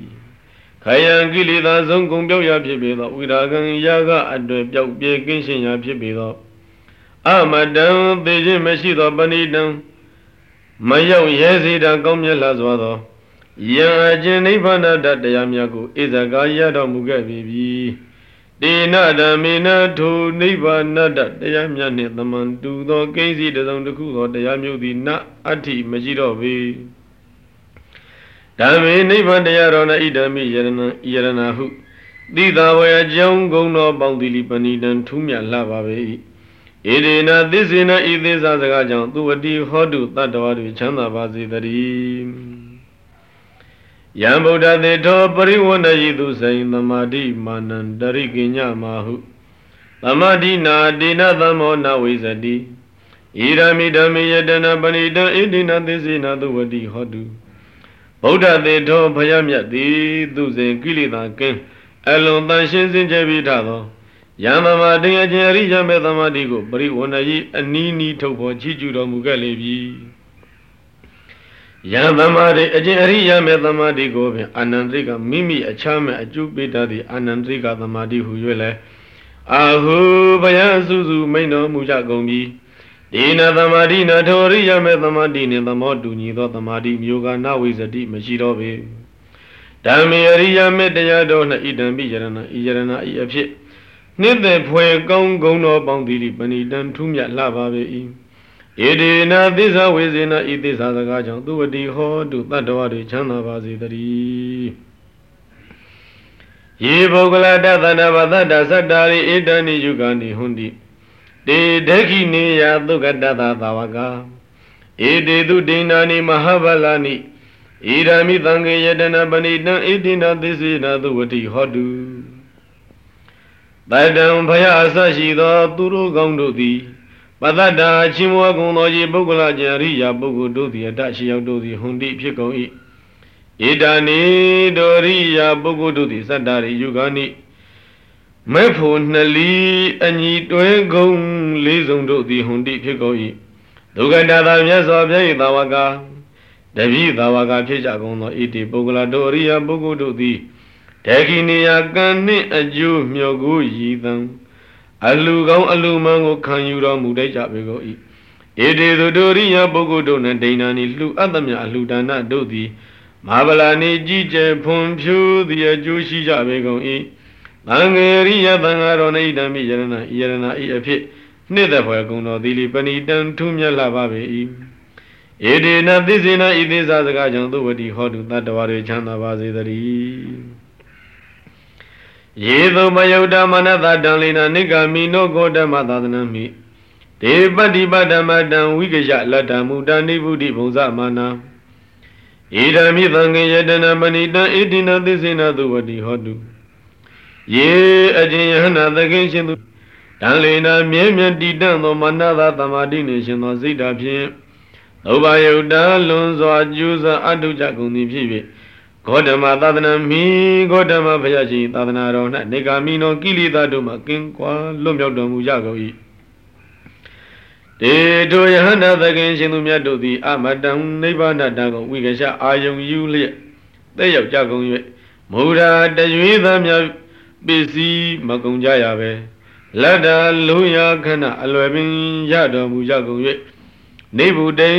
ခယံကိလေသာဆုံးကုန်ပြောက်ရာဖြစ်ပေသောဝိရာဂံယာကအတွေ့ပြောက်ပြေကင်းရှင်းရာဖြစ်ပေသော အမတံသေခြင်းမရှိသောပဏိတံမရောက်ရဲစေတာကောင်းမြတ်လာစွာသောယံအကျဉ်နိဗ္ဗာန်တရားများကိုဣဇကာရတော်မူခဲ့ပြီတေနဓမ္မေနထိုနိဗ္ဗာန်တရားမြတ်နှင့်သမန်တူသောကိစ္စတစုံတစ်ခုသောတရားမျိုးသည်နအဋ္ဌိမရှိတော့ပေဓမ္မေနိဗ္ဗာန်တရားတော်၌ဣဒံမိယရဏယရဏဟုတိသာဝေအကြောင်းဂုံတော်ပေါင်းတိလိပဏိတံထူးမြတ်လှပါပေ၏ ဣဒေနသစ္စေနဤသစ္စာစကားကြောင့်သူဝတိဟောတုတတ္တဝါတွေချမ်းသာပါစေတည်းယံဗုဒ္ဓသေထောပရိဝဏယိသူဆိုင်သမာတိမာနံတရိကိညမဟုသမာတိနာတိနသမောနဝိဇတိဣရမိဓမ္မေယတနာပဏိတံဣတိနသစ္စေနသုဝတိဟောတုဗုဒ္ဓသေထောဘုရားမြတ်သည်သူစဉ်ကိလေသာကင်းအလွန်တန်ရှင်းစင်ကြပြီးထသော ယံမမတေအချင်းအရိယမေသမာတိကိုပရိဝဏယိအနီးနီးထုတ်ဖို့ချီးကျူးတော်မူခဲ့လေပြီယံသမာဓိအကျင့်အရိယာမေသမာဓိကိုဖြင့်အာနန္တိကမိမိအချမ်းမဲ့အကျုပိတသည့်အာနန္တိကသမာဓိဟု၍လဲအာဟုဘယစုစုမိန်တော်မူကြကုန်ပြီဒီနသမာဓိနထောရိယာမေသမာဓိနှင့်သမောတူညီသောသမာဓိမျိုးကနဝိဇတိမရှိတော့ပေဓမ္မေအရိယာမေတရားတော်၌ဣဒံပိယရဏဤယရဏဤအဖြစ် နှစ်သက်ဖွယ်ကောင်းဂုဏ်တော်ပေါင်းသီလိပဏိတံထူးမြတ်လှပါပေ၏ဣတိနာသစ္စာဝေစေနဤသစ္စာစကားကြောင့်သူဝတိဟောတုတတ္တဝါတွေချမ်းသာပါစေတည်းယေပုဂ္ဂလတသန္တဝသတ္တသတ္တာရိဣတဏိယုဂာနိဟွန်တိတေဒခိနေယသုကတသသာဝကဧတေသူဒိဏာနိမဟာဗလာနိဣရမိသံဃေယတနာပဏိတံဣတိနာသစ္စေနာသုဝတိဟောတု တတံဘယအစရှိသောသူတို့ကောင်းတို့သည်ပတ္တတာချင်းမွားကုန်သောရေပုဂ္ဂလကြရိယာပုဂ္ဂိုလ်တို့သည်အတရှိရောက်တို့သည်ဟွန်တိဖြစ်ကုန်၏ဣဒာနိဒိုရိယာပုဂ္ဂိုလ်တို့သည်စတ္တာရိယုဂာနိမေဖို့နှလီအညီတွဲကုံလေးစုံတို့သည်ဟွန်တိဖြစ်ကုန်၏ဒုက္ခတာသာမြတ်စွာဘုရား၏သာဝကတပိသာဝကဖြစ်ကြကုန်သောဣတိပုဂ္ဂလတို့အရိယာပုဂ္ဂိုလ်တို့သည် ဒေခိနိယကံနှင့်အကျိုးမြော်ကိုရည်သံအလူကောင်းအလူမှန်ကိုခံယူတော်မူတတ်ကြပေကုန်၏ဧတေသူတို့ရိယပုဂ္ဂိုလ်တို့နှင့်ဒိဏာနိလှူအပ်သမျှအလှူဒါနတို့သည်မဟာဗလာနိကြီးကျယ်ဖွံ့ဖြိုးသည်အကျိုးရှိကြပေကုန်၏သံဃေရိယသံဃာတော်နိဒံမိယရဏယရဏဤအဖြစ်နှစ်သက်ဖွယ်ကုံတော်သီလီပဏိတံထူးမြတ်လာပါပေ၏ဧတေနသစ္စေနဤသေးစာစကားကြောင့်သုဝတိဟောတုတတ္တဝါတွေချမ်းသာပါစေတည်း ယေသုမယုတ်တမနတတံလိနာနိဂမိနောဂောဓမသာသနမိဒေပတိပတမတံဝိကယလတ္တမူတဏိဗုဒိဘုံဇမာနာဣဒံမိသံဃေယတနာမဏိတံဣတိနသစ္စေနသုဝတိဟောတုယေအကျင်ယဟနာသခင်ရှင်သူတန်လေနာမြဲမြံတည်တံ့သောမနတသမာတိနှင့်ရှင်သောစိတ်ဓာဖြင့်သုဘယုတ်တလွန်စွာကျူးစာအတုကြကုန်သည်ဖြစ်၍ ဂေါတမသာသနာမိဂေါတမဘုရားရှင်သာသနာတော်၌နေဂာမိနောကိလေသာတို့မှကင်းကွာလွတ်မြောက်တော်မူကြကုန်၏တေထိုယဟန္တာသခင်ရှင်သူမြတ်တို့သည်အမတံနိဗ္ဗာန်တံကိုဝိကရှအာယုံယူလျက်တဲ့ရောက်ကြကုန်၍မူရာတရွေသားများပစ္စည်းမကုန်ကြရပဲလက်တာလူရခဏအလွယ်ပင်ရတော်မူကြကုန်၍ နေဗုဒိ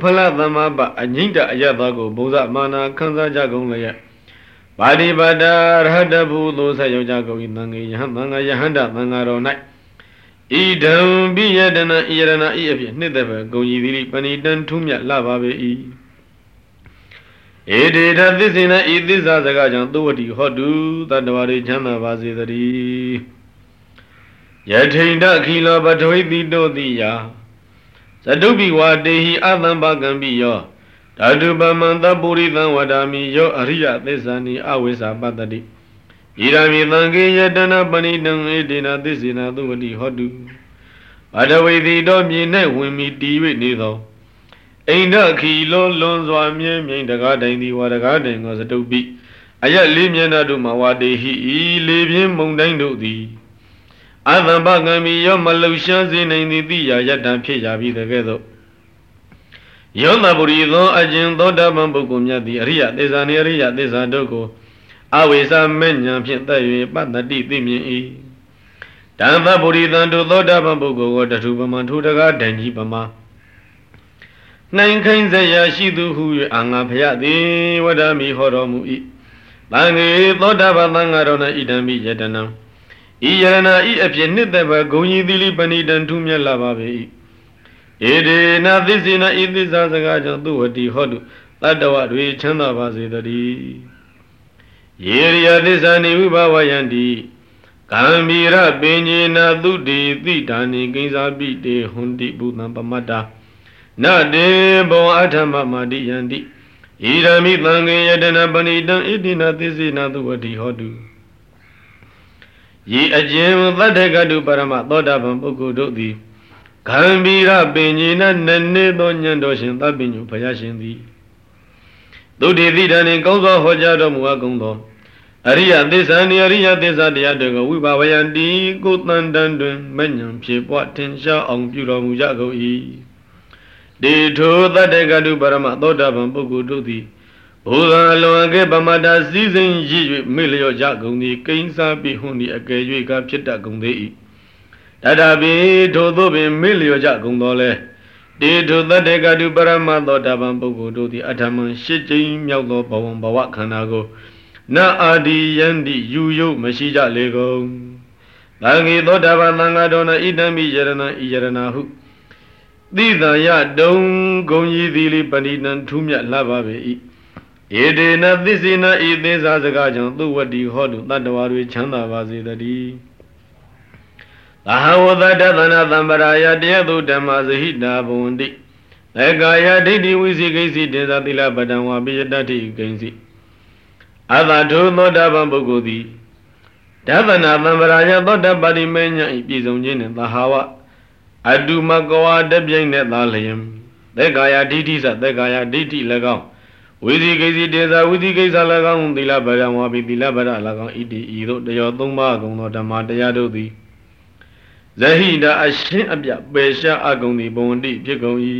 ဖလသမပအငိမ့်တအယတ်သောကိုဘုဇမာနာခံစားကြကုန်လျက်ပါတိပါဒရဟတဘူသောဆက်ရောက်ကြကုန်၏သံဃေယဟန်သံဃာယဟန္တသံဃာတော်၌ဣဒံပိယတနာဣယရဏဤအဖြစ်နှစ်သက်ပဲဂုံကြီးသီပဏိတံထုမြတ်လာပါပေ၏ဧဒေတသစ္စေနဤသစ္စာစကားကြောင့်သုဝတိဟောတုတတ္တဝါတွေချမ်းသာပါစေတည်းယထိန်တခိလောပထဝိတိတောတိယ သတုပိဝါတေဟိအသံဘကံပိယောဓာတုပမံသပုရိသံဝဒာမိယောအရိယသစ္ဆာနိအဝိဇ္ဇာပတ္တိဣရမိသံဃေယတနာပဏိတံဧတေနသစ္စေနသုဝတိဟောတုဘဒဝိတိတော်မြေ၌ဝင်မီတည်၍နေသောအိန္ဒခီလောလွန်စွာမြဲမြိန်တကားတိုင်သည်ဝါတကားတိုင်ကိုစတုပိအယက်လေးမျက်နှာတို့မှာဝါတေဟိဤလေပြင်းမုန်တိုင်းတို့သည် အသံဘကံမီရောမလှရှားစေနိုင်သည်တိယာယတ္တဖြစ်ကြပြီတကဲ့သို့ယောသပုရိသောအကျဉ်သောတာပန်ပုဂ္ဂိုလ်မြတ်သည်အရိယသေဇာနေအရိယသေဇာတို့ကိုအဝိဇ္ဇမဲ့ညာဖြင့်သက်၍ပတ္တိသိမြင်၏တံသပုရိသံတို့သောတာပန်ပုဂ္ဂိုလ်ကိုတထုပမံထိုတကားတန်ကြီးပမာနိုင်ခိုင်းစရာရှိသူဟု၍အာငါဖရသည်ဝဒမိဟောတော်မူ၏တန်ငေသောတာပန်သံဃာတော်၌ဣဒံမိယတနံ ဤယရဏဤအဖြစ်နှစ်သက်ဘဂုံကြီးသီလိပဏိတံထူးမြတ်လာပါပေ၏ဧဒေနသစ္စေနဤသစ္စာစကားကြောင့်သူဝတိဟောတုတတ္တဝတွေချမ်းသာပါစေတည်းယေရိယသစ္စာနိဝိဘဝယန္တိကံမီရပင်ညေနသုတိတိတာနိကိဉ္စာပိတေဟွန်တိဘုသံပမတ္တာနတေဘောအထမမတိယန္တိဣရမိသံဃေယတနာပဏိတံဣတိနာသစ္စေနသုဝတိဟောတု ယေအကျဉ်သတ္တကတုပရမသောတာပန်ပုဂ္ဂိုလ်တို့သည်ဂံဗီရပင်ကြီးနနနေသောညံတော်ရှင်သဗ္ဗညုဘုရားရှင်သည်သုတိတိတန်ကောင်းစွာဟောကြားတော်မူအပ်ကုန်သောအရိယသစ္စာနိအရိယသစ္စာတရားတို့ကိုဝိပါဝယံတိကိုတန်တန်တွင်မညံဖြစ်ပွားထင်ရှားအောင်ပြုတော်မူကြကုန်၏တေထိုတတ္တကတုပရမသောတာပန်ပုဂ္ဂိုလ်တို့သည် ဘုရားလွန်ကေပမတာစည်းစိမ်ရည်၍မေ့လျော့ကြကုန်သည်ကိဉ္စာပိဟွန်သည်အကယ်၍ကဖြစ်တတ်ကုန်သေး၏တတပိထိုသို့ပင်မေ့လျော့ကြကုန်တော်လဲတေထုတတေကတုပရမသောတာပန်ပုဂ္ဂိုလ်တို့သည်အထမံရှစ်ကြိမ်မြောက်သောဘဝဘဝခန္ဓာကိုနအာဒီယန္တိယူယုမရှိကြလေကုန်။သံဃေသောတာပန်သံဃာတော်၌ဣတံမိယရဏံဣယရဏဟုသိတံယတုံဂုံကြီးသည်လိပဏိတံထူးမြတ်လှပါပေ၏။ ဧတေနသစ္စေနဤသေးစားစကားကြောင့်သူဝတ္တိဟောတုတတ္တဝါတွေချမ်းသာပါစေတည်း။သဟဝတတသနာသံပရာယတရားသူဓမ္မဇဟိတာဘဝန္တိသေကာယဒိဋ္ဌိဝိသိကိစီတေသာသီလပတံဝါပိယတ္တိကိစီအတထုသောတာပန်ပုဂ္ဂိုလ်သည်ဒသနာသံပရာယသောတပါတိမေညာဤပြည်စုံခြင်းနှင့်သဟာဝအတုမကဝါတပြိုင်နဲ့သာလျင်သေကာယဒိဋ္ဌိသသေကာယဒိဋ္ဌိ၎င်း ဝိသိကိစီတေသာဝိသိကိစ္စ၎င်းသီလပရံဝါပိသီလပရ၎င်းဣတိဤသို့တယောသုံးပါးကုံသောဓမ္မတရားတို့သည်ဇဟိတာအရှင်းအပြပေရှားအကုန်သည်ဘဝန္တိဖြစ်ကုန်၏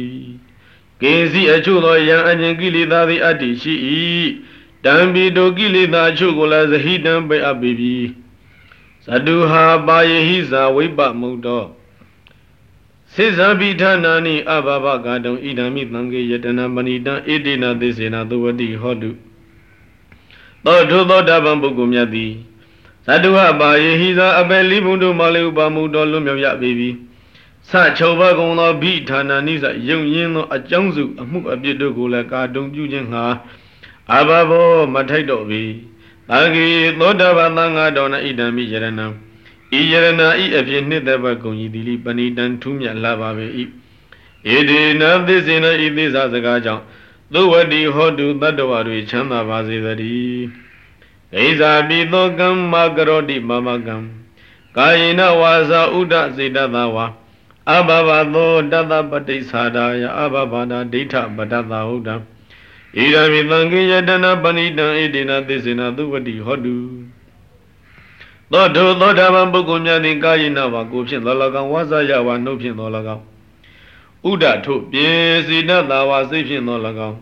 ကေစီအချို့သောယံအကျင်ကိလေသာသည်အတ္တိရှိ၏တံပီတိုကိလေသာအချို့ကိုလည်းဇဟိတံပေအပ်ပြီဇတုဟာပါယဟိဇာဝိပမုတ်တော် စေဇာပိဌာနာနိအဘဘကာတုံဣဒံမိသံဃေယတနာမဏိတံဣတိနာသေစေနာသဝတိဟောတုသောထုသောတပံပုဂ္ဂိုလ်မြတ်သည်သတ္တဝပါယေဟိသာအပယ်လိဘုံတို့မလေးဥပါမှုတော်လွတ်မြောက်ရပေပြီဆချုပ်ဘကုံသောဘိဌာနာနိစ္စယုံရင်းသောအကြောင်းစုအမှုအပြစ်တို့ကိုလည်းကာတုံပြုခြင်းငှာအဘဘောမထိုက်တော့ပြီတာဂေသောတာပန်သံဃာတော်၌ဣဒံမိယရဏံ ဤယရဏဤအဖြစ်နှစ်သက်ဘကုံကြီးတိလိပဏိတံထူးမြတ်လာပါပေ၏ဧဒေနသစ္စေနဤသစ္စာစကားကြောင့်သုဝတိဟောတုတတ္တဝါတွေချမ်းသာပါစေသတည်းဒိသာပိသောကမ္မကရောတိမမကံကာယေနဝါစာဥဒစေတသဝါအဘဘသောတတပတိသသာယအဘဘာနာဒိဋ္ဌပတ္တသဟုတ်တံဣရမိသံဃေယတနာပဏိတံဣတိနာသစ္စေနာသုဝတိဟောတု သောတောသောတာပန်ပုဂ္ဂိုလ်များသည်ကာယေနဝါကိုဖြင့်သော၎င်းဝါစာယဝါနှုတ်ဖြင့်သော၎င်းဥဒထုပြေစေတသဝါစိတ်ဖြင့်သော၎င်း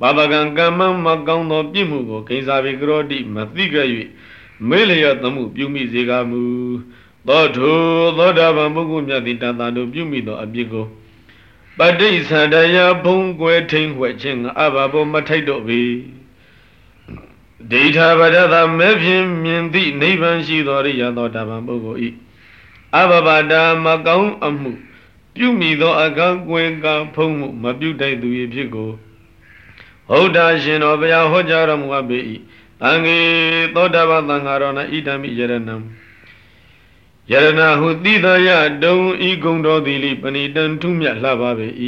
ဘာဝကံကမ္မမကောင်းသောပြစ်မှုကိုဂိဉ္စာဘေကရောတိမသိကြ၍မေလျောသမှုပြုမိစေကမူသောထုသောတာပန်ပုဂ္ဂိုလ်မြတ်သည်တန်တာတို့ပြုမိသောအပြစ်ကိုပဋိသန္တယဘုံကွယ်ထိန်ဝှက်ခြင်းအဘဘောမထိုက်တော့ပြီ ဒိဋ္ဌဗဒသမဲဖြင့်မြင်သည့်နိဗ္ဗာန်ရှိသောရိယသောတပံပုဂ္ဂိုလ်ဤအဘဘာတာမကောင်းအမှု ပြုမိသောအကန့်ကွယ်ကဖုံးမှုမပြုတိုက်သူ၏ဖြစ်ကိုဟုတ်တာရှင်တော်ဘုရားဟောကြားတော်မူအပ်ပေ၏တန်ခေသောတာပန်သံဃာတော်၌ဣဒံမိယရဏံယရဏဟုတိတယတုံဤကုံတော်သည်လိပဏိတံထုမြတ်လှပါပေ၏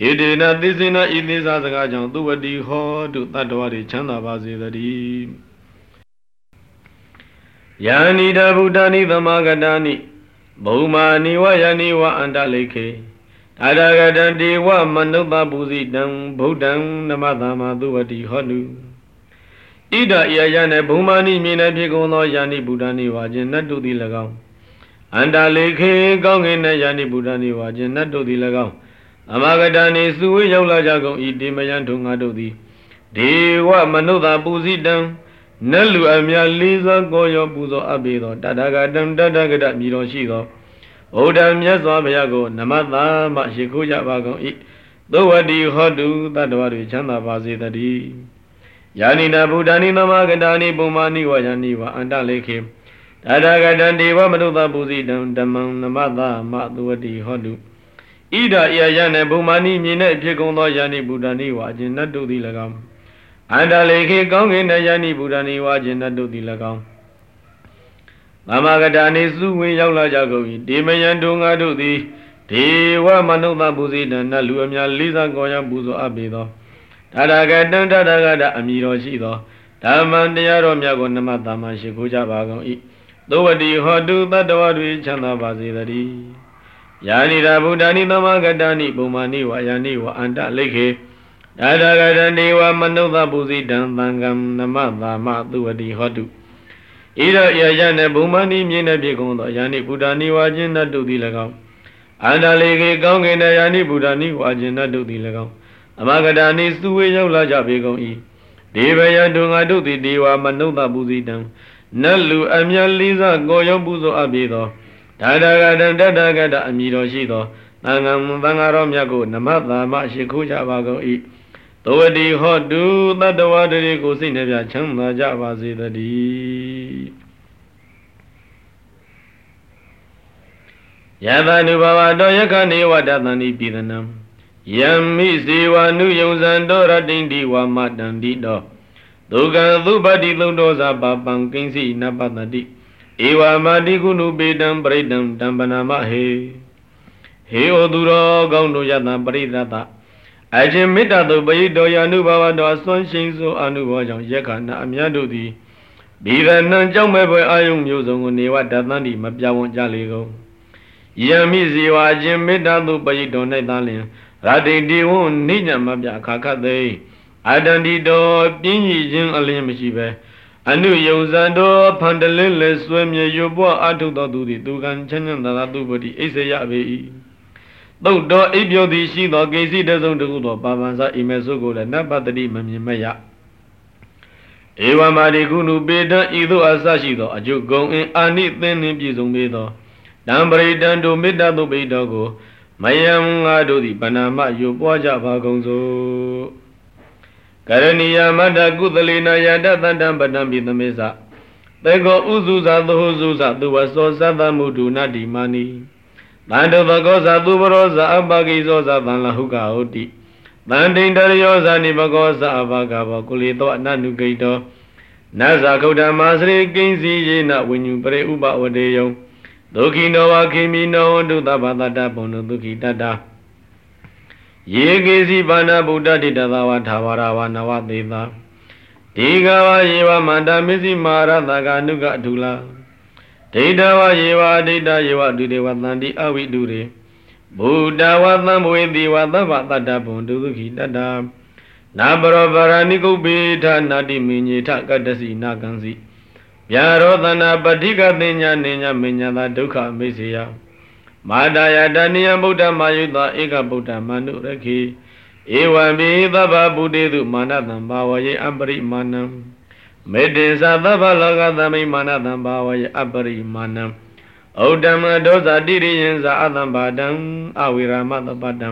ဣဒေနသိစေနဤသေးစားစကားကြောင့်သူဝတိဟောတုတတ္တဝါတွေချမ်းသာပါစေတည်းယာနိတဗုဒ္ဓနိသမဂတာနိဘုမာနိဝယနိဝအန္တလိခေအရဂတံဒေဝမနုဿပုဇိတံဗုဒ္ဓံနမသမ္မာသူဝတိဟောတုဣဒဣယယနဲ့ဘုံမာနိမြင်တဲ့ဖြစ်ကုန်သောယာနိဗုဒ္ဓနိဝါခြင်းနတ်တို့သည်၎င်းအန္တလေခေကောင်းကင်နဲ့ယာနိဗုဒ္ဓနိဝါခြင်းနတ်တို့သည်၎င်း အမဂတနိစုဝေရောက်လာကြကုန်ဤတေမယံထုံငါတို့သည်ဒေဝမနုဿပူဇိတံနတ်လူအမြလေးစွာကိုရောပူဇော်အပ်ပေသောတတဂတံတတဂတမြည်တော်ရှိသောဗုဒ္ဓမြတ်စွာဘုရားကိုနမတာမရှိခိုးကြပါကုန်၏သောဝတိဟောတုတတ္တဝါတွေချမ်းသာပါစေတည်းယာနိနာဗုဒ္ဓနိသမဂတာနိပုံမာနိဝယနိဝအန္တလေခေတတဂတံဒေဝမနုဿပုဇိတံဓမ္မံနမသမသဝတိဟောတု ဣဒာယယနဲ့ပုံမာနိမြင်တဲ့ဖြစ်ကုန်သောယာနိဗုဒ္ဓနိဝအကျဉ်တတုသည်၎င်းအန္တလေခေကောင်းကင်တဲ့ယာနိဗုဒ္ဓနိဝအကျဉ်တတုသည်၎င်းသမဂတာနိစုဝင်ရောက်လာကြကုန်၏ဒေမယံတုံငါတို့သည်ဒေဝမနုဿပုဇိတံနတ်လူအများလေးစားကောင်းရပူဇော်အပ်ပေသောတရဂတံတရဂတအမိတော်ရှိသောဓမ္မံတရားတော်မြတ်ကိုနမတမရှိခိုးကြပါကုန်၏သောဝတိဟောတုတတ္တဝတွေချမ်းသာပါစေတည်း ယာနိရာဗုဒ္ဓနိသမဂတနိပုံမာနိဝါယာနိဝအန္တလိခေတရဂတနေဝမနုဿပုဇိတံသံဃံနမတာမသုဝတိဟောတုဣရယယနေဘုံမနိမြင့်တဲ့ပြေကုန်သောယာနိဗုဒ္ဓနိဝါခြင်းတတုသည်၎င်းအန္တလိခေကောင်းကင်တယာနိဗုဒ္ဓနိဝါခြင်းတတုသည်၎င်းအမဂဒာနိစုဝေရောက်လာကြပေကုန်၏ဒေဝယတုငါတို့သည်ဒေဝမနုဿပူဇိတံနတ်လူအမြတ်လေးစားကိုရောပူဇော်အပ်ပြီးသော ဒါဒဂတံတတဂတအမိတော်ရှိသောသံဃံသံဃာတော်မြတ်ကိုနမတာမရှိခိုးကြပါကုန်၏သောဝတိဟောတုတတ္တဝတရေကိုစိတ်နှပြချမ်းသာကြပါစေတည်းယသနုဘဝတောယခနေဝတသန္တိပိဒနံယံမိဇေဝနုယုံဇံတောရတိန်ဒီဝမတန္တိတောဒုက္ခံသုပတိသုံးတောဇာပပံကိဉ္စီနပတတိ ဧဝမာတိကုဏုပေတံပရိတံတံပနာမဟေဟေဩသူတော်ကောင်းတို့ယတံပရိသတအချင်းမေတ္တာသို့ပရိတောယအနုဘဝတော်အစွမ်းရှိန်စွာအနုဘောကြောင့်ယက္ခဏအမြတ်တို့သည်ဘိရဏံကြောင့်မဲ့ပွဲအာယုံမျိုးစုံကိုနေဝတသန္တိမပြောင်းဝကြလေကုန်ယံမိဇေဝအချင်းမေတ္တာသို့ပရိတော၌သာလျင်ရတိတိဝနိညာမပြအခါခတ်သိအတန္တိတော်ပြင်းရည်ခြင်းအလင်းမရှိပဲ အနုယုံဇံတော်ဖန်တလင်းလဲဆွဲမြေရွပွားအထုတော်သူသည်သူကံချမ်းချမ်းသာသာသူပတိအိစရပေ၏သုတ်တော်အိပ်ပြောသည်ရှိသောကိစီတစုံတခုသောပါပန်စာအိမေဆုကိုလည်းနတ်ပတ္တိမမြင်မရဧဝမာရိကုဏုပေတံဤသို့အစရှိသောအကျုပ်ကုံအင်းအာနိသင်နှင့်ပြည့်စုံပေသောတံပရိတံတို့မေတ္တာသုပိတော်ကိုမယံငါတို့သည်ပဏာမယုပွားကြပါကုန်စို့ ကရဏီယမတ္တကုသလေနာယတသတ္တပတံပိသမေသသေကောဥစုဇာသုဟုစုဇသူဝသောသတ္တမုဒုနာတိမာနီတန္တုဘကောဇာသူဘရောဇာအပကိဇောဇာသံလဟုကဟုတ်တိတန်တိန်တရယောဇာနိဘကောဇာအဘကဘောကုလေသောအနနုဂိတောနဇာခုဒ္ဓမာစရိကိဉ္စီယေနဝိညုပရိဥပဝတေယံဒုက္ခိနောဝခိမိနောဒုသဗ္ဗတတဘုံဒုက္ခိတတ ယေကေစီဘာနာဗုဒ္ဓတိတသဝထာဝရဝနဝသေသာဒီကဝယေဝမန္တမစ္စည်းမာရတကအနုကအထုလာဒိဋ္ဌဝယေဝအဒိဋ္ဌယေဝဒုတေဝသန္တိအဝိတုရေဘုဒ္ဓဝသံဘဝေတိဝသဗ္ဗတတ္တဘုံဒုက္ခိတတနာပရောပရဏိကုပေထနာတိမင်းညေထကတ္တစီနာကံစီဗျာရောသနာပဋိကသိညာနေညာမညာသာဒုက္ခမိစေယ မာတာယတဏိယဗုဒ္ဓမာယုတဧကဗုဒ္ဓမနုရခိဧဝံပိသဗ္ဗဗုတေတုမာနတံဘာဝယေအပရိမာဏံမေတ္တေသသဗ္ဗလောကသမိမာနတံဘာဝယေအပရိမာဏံဩဩတမဒောဇာတိရိယံဇာအတံပါဒံအဝိရာမတပတံ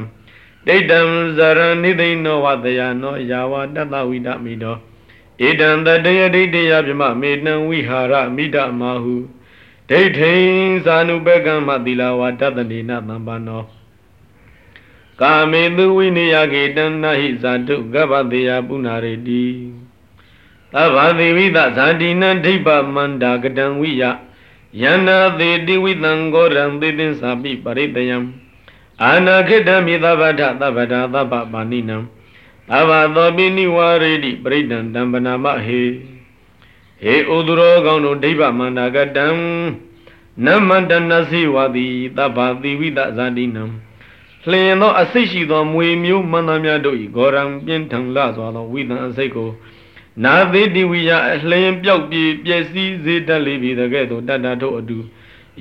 ဒိဋ္ဌံဇရဏိသိနောဝတယနောယာဝတတဝိဒမိတောဣဒံတတယဒိဋ္ဌယပြမမေတံဝိဟာရမိဒမာဟု ဒိဋ္ဌိသာနုပကံမတိလာဝတတတိနသံပါနောကာမေသူဝိနိယကေတံနဟိဇာတုကပ္ပတေယပုဏ္ဏရေတိသဗ္ဗသေဝိသဇာတိနံဒိဗ္ဗမန္တာကတံဝိယယန္နာသေတိဝိတံဂောရံသေတင်္စာပိပရိတယံအာနာခိတံမိသဗ္ဗထသဗ္ဗတာသဗ္ဗပါဏိနံသဗ္ဗသောပိနိဝရေတိပရိဒံတံပနာမဟေ ဟေဥဒရောကောင်းတို့ဒိဗ္ဗမန္တာကတံနမန္တနစီဝတိသဗ္ဗတိဝိသဇာတိနံလျင်သောအစိတ်ရှိသောမွေမျိုးမန္တများတို့၏ဂောရံပြင်းထန်လှစွာသောဝိသံအစိတ်ကိုနာသေးတိဝိယအလျင်ပြောက်ပြေပျက်စီးစေတတ်လိပြီတကဲ့သို့တတ္တတို့အတူ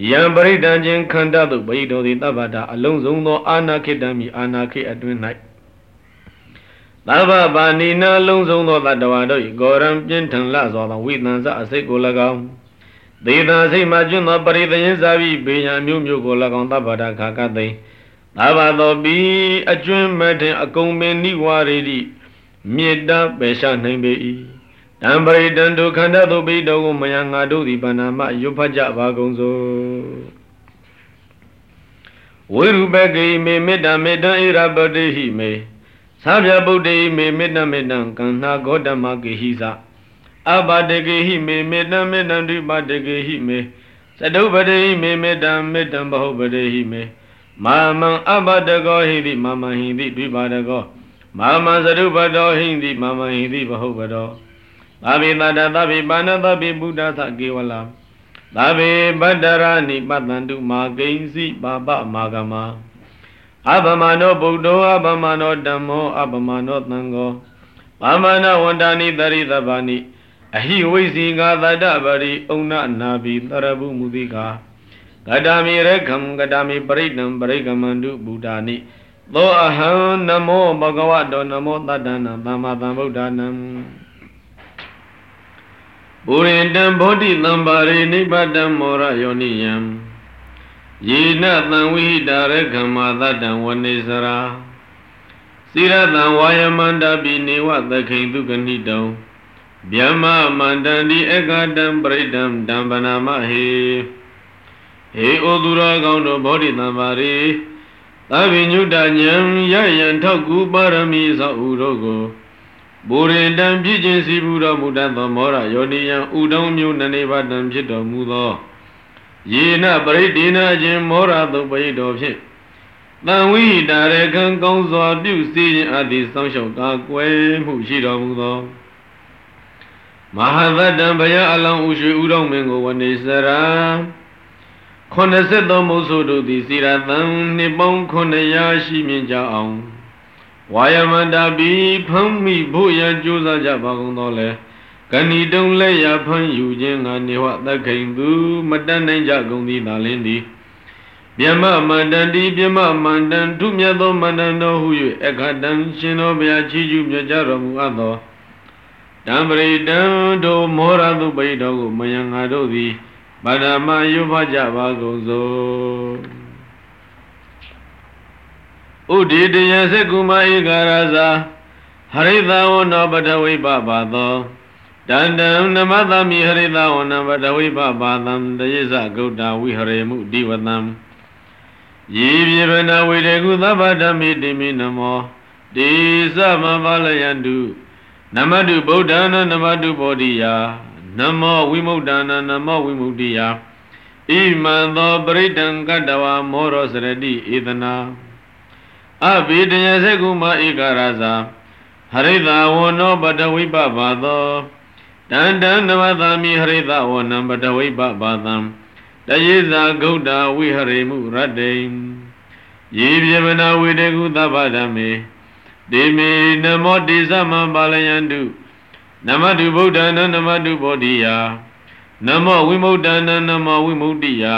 ယံပရိဒံချင်းခန္ဓာသို့ပရိတော်သည်တပ္ပတာအလုံးစုံသောအာနာခိတံမိအာနာခိအတွင်း၌ သဗ္ဗပါဏိနာလုံးစုံသောတတ္တဝါတို့၏ဂောရံပြင်းထန်လှစွာသောဝိသံစအစိတ်ကို၎င်းဒေသစိတ်မှကျွန်းသောပရိသယင်းစာပြီးဘေညာမျိုးမျိုးကို၎င်းတပ္ပတာခါကသိသဗ္ဗသောပိအကျွန်းမထင်အကုန်ပင်နိဝါရီတိမေတ္တာပယ်ရှားနိုင်ပေ၏တံပရိတံဒုခန္ဓာသို့ပိတော်ကိုမယငါတို့သည်ဗန္နာမရွတ်ဖတ်ကြပါကုန်စို့ဝိရုပကေမေမေတ္တာမေတ္တံဣရပတိဟိမေ သာဗျဗုဒ္ဓိမေမေတ္တမေတ္တံကန္နာဂေါတမကေဟိသအဘတကေဟိမေမေတ္တမေတ္တံဒိပတကေဟိမေသတုပတိမေမေတ္တမေတ္တံဘဟုပတိဟိမေမာမံအဘတကောဟိတိမာမဟိတိဒိပတကောမာမသရုပတောဟိန္တိမာမဟိန္တိဘဟုပတောသာဘိတတသဗ္ဗိပါဏသဗ္ဗိဗုဒ္ဓသကေဝလာသာဘိပတ္တရဏိပတန္တုမာဂိဉ္စီပါပမာဂမ အပမနောဗုဒ္ဓောအပမနောဓမ္မောအပမနောသံဃောပါမနဝန္တာနိတရိသဗ္ဗာနိအဟိဝိစီကာသတ္တပရိဩနနာဘိတရဗုမူတိကာဂတမိရခံဂတမိပရိဒံပရိကမန္တုဗုဒ္ဓာနိသောအဟံနမောဘဂဝတောနမောတတ္တနာသမ္မာသမ္ဗုဒ္ဓနာပုရိတံဘောဓိသံပါရိနိဗ္ဗတံမောရယောနိယံ ယေနသံဝိဟိတာရကမ္မာတတ္တံဝနေစရာစိရတံဝါယမန္တပိနေဝသခိန်သူကဏိတုံဗျမ္မာမန္တန္တိအကတံပရိဒံတံပနာမဟေဟေဩသူရကောင်းတို့ဘောဓိသံပါရိသဗ္ဗညုတဉံရယံထောက်ကူပါရမီသောဥတို့ကိုဘူရင်တံပြည့်ခြင်းစီဘူးတော်မူတတ်သောမောရယောနိယံဥဒုံမျိုးနနေပါတံဖြစ်တော်မူသော ယေနပရိဒေနခြင်းမောရသုပရိတော်ဖြင့်တန်ဝိတာရခံကောင်းစွာပြုစီခြင်းအသည်စောင့်ရှောက်ကာကွယ်မှုရှိတော်မူသောမဟာသတ္တံဘယအလောင်းဥရွှေဥတော်မင်းကိုဝနေစရာ83မုဆိုတို့သည်စီရသံနှစ်ပေါင်း900ရှိမြင့်ကြအောင်ဝါယမန္တာဘီဖမ်းမိဖို့ရန်ကြိုးစားကြပါကုန်သောလေ ကဏီတုံလက်ရဖမ်းယူခြင်းငါနေဝသခိန်သူမတတ်နိုင်ကြကုန်သည်သာလင်းသည်မြမမန္တန်တိမြမမန္တန်ထုမြတ်သောမန္တန်တော်ဟု၍အခတံရှင်တော်ဘုရားချီးကျူးမြတ်ကြတော်မူအပ်သောတံပရိတံတို့မောရတုပိတော်ကိုမယံငါတို့သည်ဗဒမယုဖကြပါကုန်စို့ဥဒိတယသကုမဧကရဇာဟရိသဝနောပထဝိပပါသော တန္တံနမသမိဟရိသဝနပထဝိပပါသံတယိဇဂௌတဝိဟရေမှုဒီဝတံယေပြေဗနာဝေတေကုသဗ္ဗဓမ္မိတိမိနမောတိသမဘာလယန္တုနမတုဗုဒ္ဓနာနမတုဘောဓိယာနမောဝိမု ddha နာနမောဝိမု ddhi ယဣမံသောပရိဒံကတ္တဝါမောရောစရတိဧတနာအဘိတယစေကုမဧကရဇာဟရိတဝနောပတဝိပဘာသော တန္တံနဝသမိဟရိတဝနံပတဝိပဘာသံတယေဇာဂௌတဝိဟရိမှုရတ္တိယေပြေမနာဝေတေကုသဗ္ဗဓမ္မေဒေမေနမောတိသမံပါလယန္တုနမတုဗုဒ္ဓနာနမတုဘောဓိယာနမောဝိမု ddha နာနမောဝိမု ddhi ယာ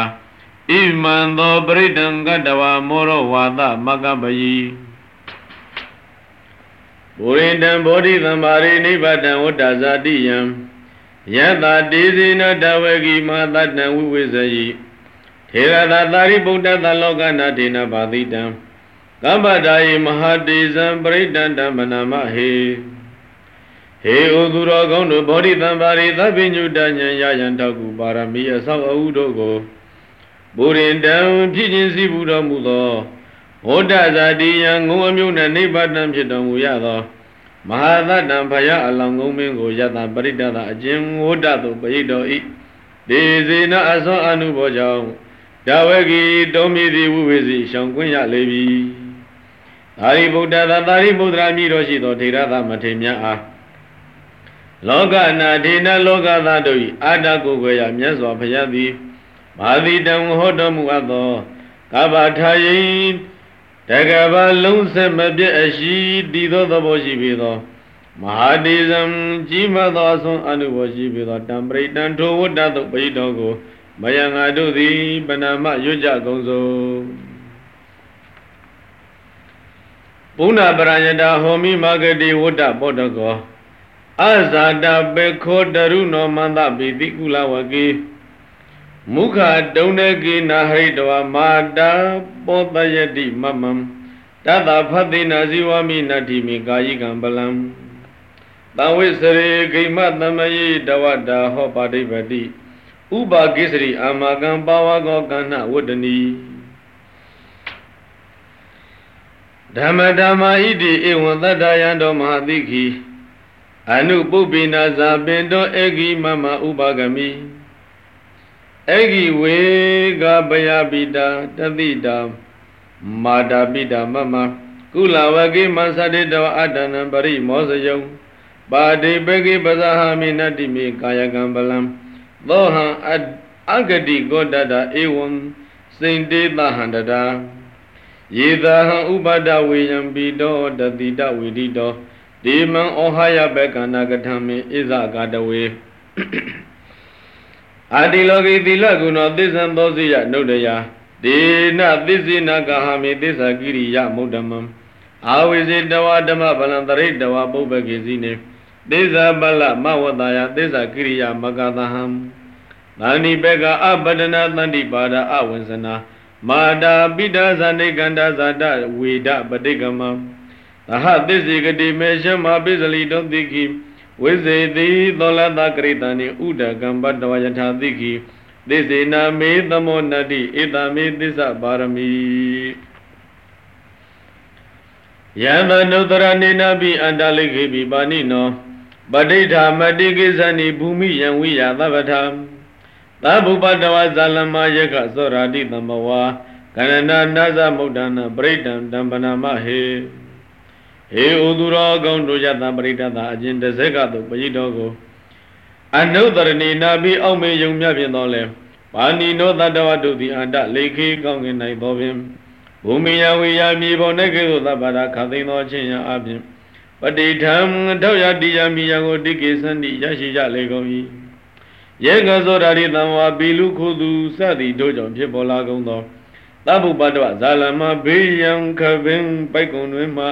ဣမံသောပရိဒံကတဝါမောရဝါသမကပယီ ဘူရိတံဘောဓိသမ္မာရိနိဗ္ဗတံဝတ္တဇာတိယံယတတိဇိနတဝေကိမသတ္တံဝိဝေဇယိထေရသာသာရိပုတ္တသလောကနာဒေနဘာတိတံကမ္ပတာယမဟာတေဇံပရိဒန္တမနာမဟေဟေဩသူတော်ကောင်းတို့ဗောဓိတံပါရိသဗ္ဗညုတဉ္ဉယယံတောက်ကူပါရမီအဆောက်အဦတို့ကိုဘုရင်တံဖြစ်ခြင်းစီဘူးတော်မူသော ဝဋ္ဌဇာတိယံငုံအမျိုးနှင့်နိဗ္ဗာန်ဖြစ်တော်မူရသောမဟာသတ္တံဖယအလောင်ငုံမင်းကိုယတပရိဒတအကျဉ်ဝဋ္ဌသို့ပရိတော်ဤဒေဇေနအသောအနုဘောကြောင့်ဒါဝဂီတောမီသည်ဝိဝေစီရှောင်ကွင်းရလေပြီသာရိပုတ္တသာသာရိပုတ္တရာမြည်တော်ရှိသောထေရသမထေမြတ်အားလောကနာဒေနလောကသားတို့၏အာတကိုကိုရမြတ်စွာဘုရားသည်မာသီတံဟောတော်မူအပ်သောကဗ္ဗထာယိ တကဘာလုံးဆက်မပြည့်အရှိတည်သောသဘောရှိပေသောမဟာတေဇံကြီးမသောအစွန်အနုဘောရှိပေသောတံပရိတံထိုဝတ္တသို့ပိတော်ကိုမယံငါတို့သည်ပဏာမရွတ်ကြကုန်စုံဘုဏပရယတာဟောမိမာဂတိဝတ္တပောတကောအဇာတပေခောတရုနောမန္တပိတိကုလဝကေ မုခတုံနေကိနာဟရိတဝမာတာပောတယတိမမံတတဖတ်တိနာဇီဝမိနတ္တိမိကာယိကံပလံတံဝိစရေဂိမသမယေတဝတ္တာဟောပါတိပတိဥပါကိစရိအာမကံပါဝကောကဏ္ဏဝတ္တနီဓမ္မဓမ္မာဣတိဧဝံသတ္တယံတောမဟာတိခိအနုပုပ္ပိနာဇာပင်တောဧဂိမမဥပါကမိ ဧဂိဝေကပယပိတာတတိတာမာတာပိတာမမကုလဝကေမသတိတောအတ္တနံပရိမောဇယုံပါတိပကိပဇာဟမိနတိမိကာယကံပလံသောဟံအဂတိကောတတဧဝံစိန်တေသဟန္တတာယေသဟံဥပဒဝေယံပိတောတတိတဝိတိတောဒီမံဩဟာယဘကန္နာကထမေဣဇဂတဝေ အာတိလောကိတိလကုဏောသစ္ဆံသောစိယနုဒယဒေနသစ္စေနကဟမေသစ္စာကိရိယမုဒ္ဓမံအာဝိဇေတဝဓမ္မဗလံတရိတဝပုပ္ပကေစီနေသစ္စာပလမဝတ္တယသစ္စာကိရိယမကသဟံသန္တိဘေကအပဒနာသန္တိပါဒအဝိဇနာမာတာပိဋဇာနေကန္တာဇာတဝေဒပဋိကမံသဟသစ္စေကတိမေရှမပိစလီတုံတိခိ ဝိဇေတိသောလတကရိတနိဥဒကံပတ္တဝယထာတိခိသစ္စေနာမေသမောနတိဧတမေသစ္စာပါရမီယံသနုတရနေနပိအန္တလိခေပိပါဏိနောပဋိဋ္ဌာမတိကိသနိဘူမိယံဝိယသဗ္ဗထာသဗ္ဗုပတ္တဝဇာလမယကသောရာတိသမဝါကရဏနာဇမုဒ္ဒနာပရိဒံတံပနာမဟေ ဟေဥသူရောကောင်းတို့ယတပရိဒတာအကျဉ်တစက်ကသို့ပရိတော်ကိုအနုတရဏီနာပြီးအောက်မေယုံမြဖြင့်တော်လဲပါဏိနောတတဝတုတိအန္တလေခေကောင်းကင်၌သောဖြင့်ဘူမိယဝိယမြေပေါ်၌ကဲ့သို့သဗ္ဗရာခသိသောခြင်းရာအပြင်ပတိထံထောက်ရတိယမိယကိုတိကေသန္တိရရှိကြလေကုန်၏ယေကသောဓာရိတံဝါဘီလူခုသူစသည်တို့ကြောင့်ဖြစ်ပေါ်လာကုန်သောသဗ္ဗုပတ္တဝဇာလမဘေးယံခပင်ပိုက်ကုံတွင်မှ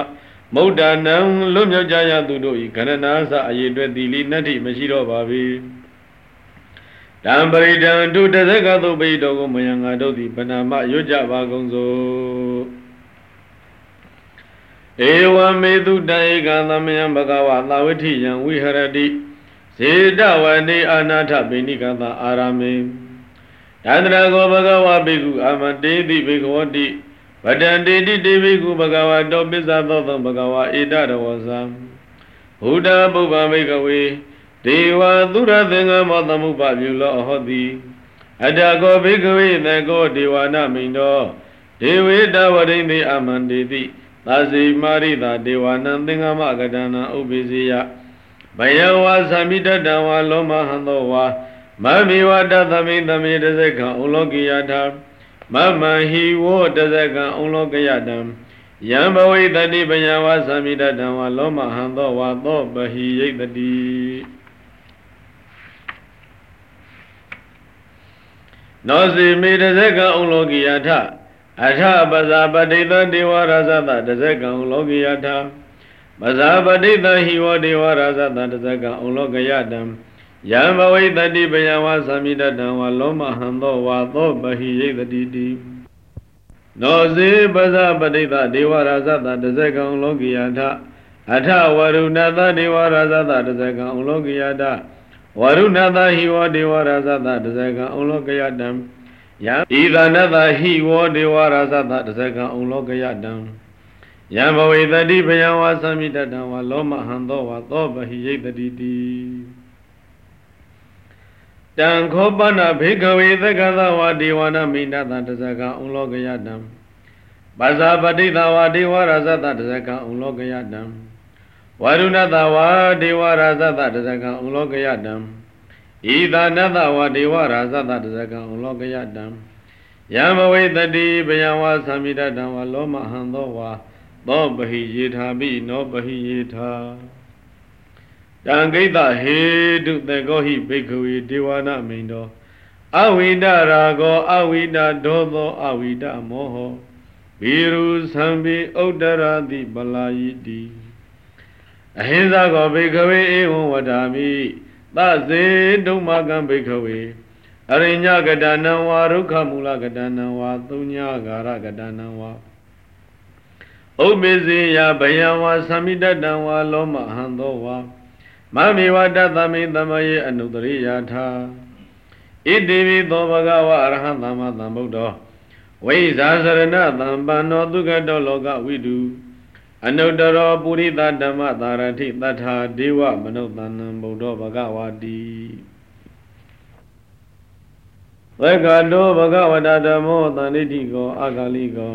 မௌဒ္ဒနံလွတ်မြောက်ကြရသူတို့၏ခန္ဓနာစအရေးအတွက်တိလိနတ္တိမရှိတော့ပါပြီတံပရိဒံဒုတဇကသုပိတော်ကိုမယံငါတို့သည်ဗနာမရွတ်ကြပါကုန်စို့ဧဝမေတုတဧကံသမယံဘဂဝါသာဝတိယံဝိဟရတိဇေတဝနေအာနာထပိဏိကံသာအာရမေတန္တရာကောဘဂဝါဘိက္ခုအာမတေတိဘိက္ခဝတိ ဗတံတေတိတေဘိက္ခုဘဂဝါတောပစ္ဆသောသံဘဂဝါဧတရဝဇံဘုဒ္ဓပုဗ္ဗမေကဝေဒေဝသုရသင်္ကမောသမုပပြုလောဟောတိအတ္တကောဘိကဝေသကောဒေဝနာမိန်တော်ဒေဝေတဝရိန်တိအမန္တေတိသာစီမာရိတာဒေဝနံသင်္ကမကတနာဥပိစီယဘယဝါသမိတတံဝါလောမဟံသောဝါမမေဝတသမိသမိတဇကံဥလောကိယထာ မမဟိဝောတဇကံဥလောကယတံယံဘဝိတတိပညာဝါသမိတတံဝါလောမဟံသောဝါသောပဟိယိတတိနောစီမေတဇကံဥလောကိယထာအထပဇာပတိတဒေဝရဇတတဇကံဥလောကိယထာပဇာပတိတဟိဝဒေဝရဇတတဇကံဥလောကယတံ ယယံဘဝိတတိပယဝသမိတတံဝလောမဟံသောဝါသောပဟိယိတတိတိနောဇေပဇပဋိသဒေဝရာဇတတဇကံလောကိယထအထဝရုဏတဒေဝရာဇတတဇကံလောကိယထဝရုဏတဟိဝဒေဝရာဇတတဇကံလောကယတံယံဤသနတဟိဝဒေဝရာဇတတဇကံလောကယတံယံဘဝေတတိဘယဝါသမိတတံဝလောမဟံသောဝသောပဟိယိတတိတိ တံခောပနာဘေကဝေသက္ကသဝဒေဝနာမိဏတတဇကံဩလောကယတံပါဇာပတိတဝဒေဝရာဇတတဇကံဩလောကယတံဝရုဏတဝဒေဝရာဇတတဇကံဩလောကယတံဤသာနတဝဒေဝရာဇတတဇကံဩလောကယတံယံဘဝေတတိဘယဝါသမိတတံဝလောမဟံသောဝါသောပဟိယေထာပိနောပဟိယေထာ တံဂိတဟေတုတေကောဟိဘိက္ခဝေဒေဝနာမိန်တော်အဝိဒရာဂောအဝိဒဒောသောအဝိဒမောဟောဘီရုသံဘိဥဒ္ဒရာတိပလာယိတိအဟိဇာကောဘိက္ခဝေဧဝံဝဒာမိသစေဒုမကံဘိက္ခဝေအရိညကတနံဝါရုခမူလကတနံဝါသုညဂါရကတနံဝါဥပ္ပဇေယဘယံဝါသမိတတံဝါလောမဟံသောဝါ မမေဝတ္တသမိသမယေအနုတရိယာထာဣတိပိသောဘဂဝအရဟံသမ္မာသမ္ဗုဒ္ဓောဝိဇာစရဏသံပန္နောသုခတောလောကဝိတုအနုတ္တရောပုရိသဓမ္မသာရတိတထာဒေဝမနုဿနံဗုဒ္ဓဘဂဝတိသက္ကတောဘဂဝတဓမ္မောတဏိတိကောအာဂလိကော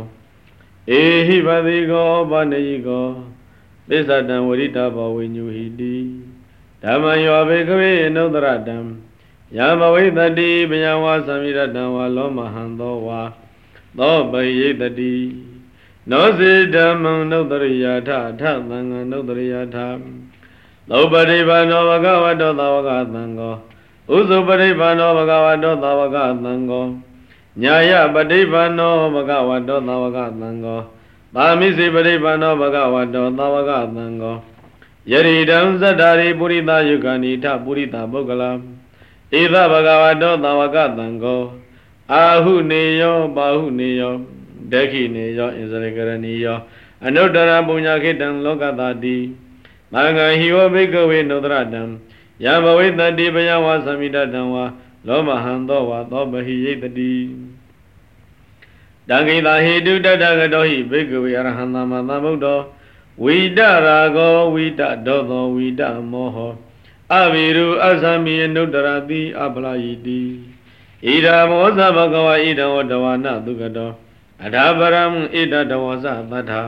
ဧဟိပတိကောဘာနေယိကောသစ္ဆတံဝရိတဘောဝိညုဟိတိ ဓမ္မယောဘေကဝေနုဒရတံယမဝိတတိပယဝါသမိရတံဝါလောမဟံသောဝါသောပယိတတိနောစေဓမ္မံနုဒရိယာထထသံဃံနုဒရိယာထသောပရိပါဏောဘဂဝတောသာဝကသံဃောဥစုပရိပါဏောဘဂဝတောသာဝကသံဃောညာယပဋိပါဏောဘဂဝတောသာဝကသံဃောသာမိစေပရိပါဏောဘဂဝတောသာဝကသံဃော ယရိတံဇတ္တာရိပုရိသယုဂဏိထပုရိသပုဂ္ဂလံဧသဘဂဝတောသာဝကသံဃောအာဟုနေယောပါဟုနေယောဒက္ခိနေယောဣဇရကရဏီယောအနုတ္တရပုညခိတံလောကတာတိမင်္ဂဟိဝဘိကဝေနုဒရတံယဘဝိတတိဘယဝသမိတတံဝါလောမဟံသောဝါသောပဟိယိတတိတံခိတာဟေတုတတကတောဟိဘိကဝေအရဟံသမ္မာသမ္ဗုဒ္ဓော ဝိတရာဂောဝိတဒောသောဝိတမောဟောအဘိရုအသမိယနုတ္တရတိအပလာယိတိဣဒာမောသဘဂဝဣဒဝတဝနာသုကတောအထာပရံဣဒတဝဇသတ္ထာ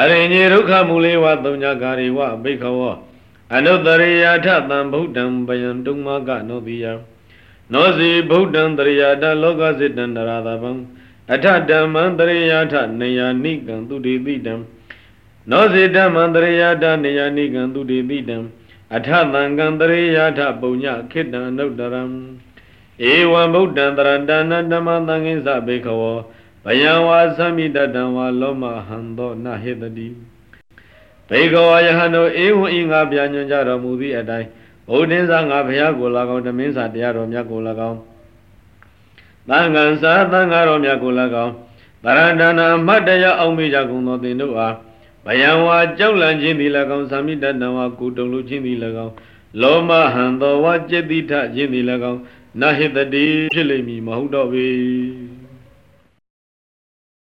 အရိညေဒုက္ခမူလေဝသုံညကာရိဝဘိခဝောအနုတရိယာထသံဗုဒ္ဓံပယံတုံမကနောတိယနောစီဗုဒ္ဓံတရိယာထလောကစိတံတရာသဗံအထဓမ္မံတရိယာထနေယာနိကံသူတိတိတံ နောစေဓမ္မံတရိယာထနေယာနိကံသူတိတိတံအထသံကံတရိယာထပုံညခိတံအနုတရံဧဝံဗုဒ္ဓံတရတနာဓမ္မသံဃိသဘေခဝောဘယံဝါသမိတတံဝါလောမဟံသောနဟေတတိဘေခဝယဟန်တို့ဧဝံဤငါပြညွှန်ကြတော်မူသည့်အတိုင်းဘုဒ္ဓင်းစာငါဘုရားကို၎င်းဓမင်းစာတရားတော်မြတ်ကို၎င်းသံဃံစာသံဃာတော်မြတ်ကို၎င်းတရဏနာမတ်တရားအောင်မိကြကုန်သောသင်တို့အား ဘယံဝါကြောက်လန့်ခြင်းသည်၎င်းသာမိတတံဝါကုတုံလူခြင်းသည်၎င်းလောမဟံသောဝါจิตတိထခြင်းသည်၎င်းနဟိတတိဖြစ်လိမ့်မည်မဟုတ်တော့ပေ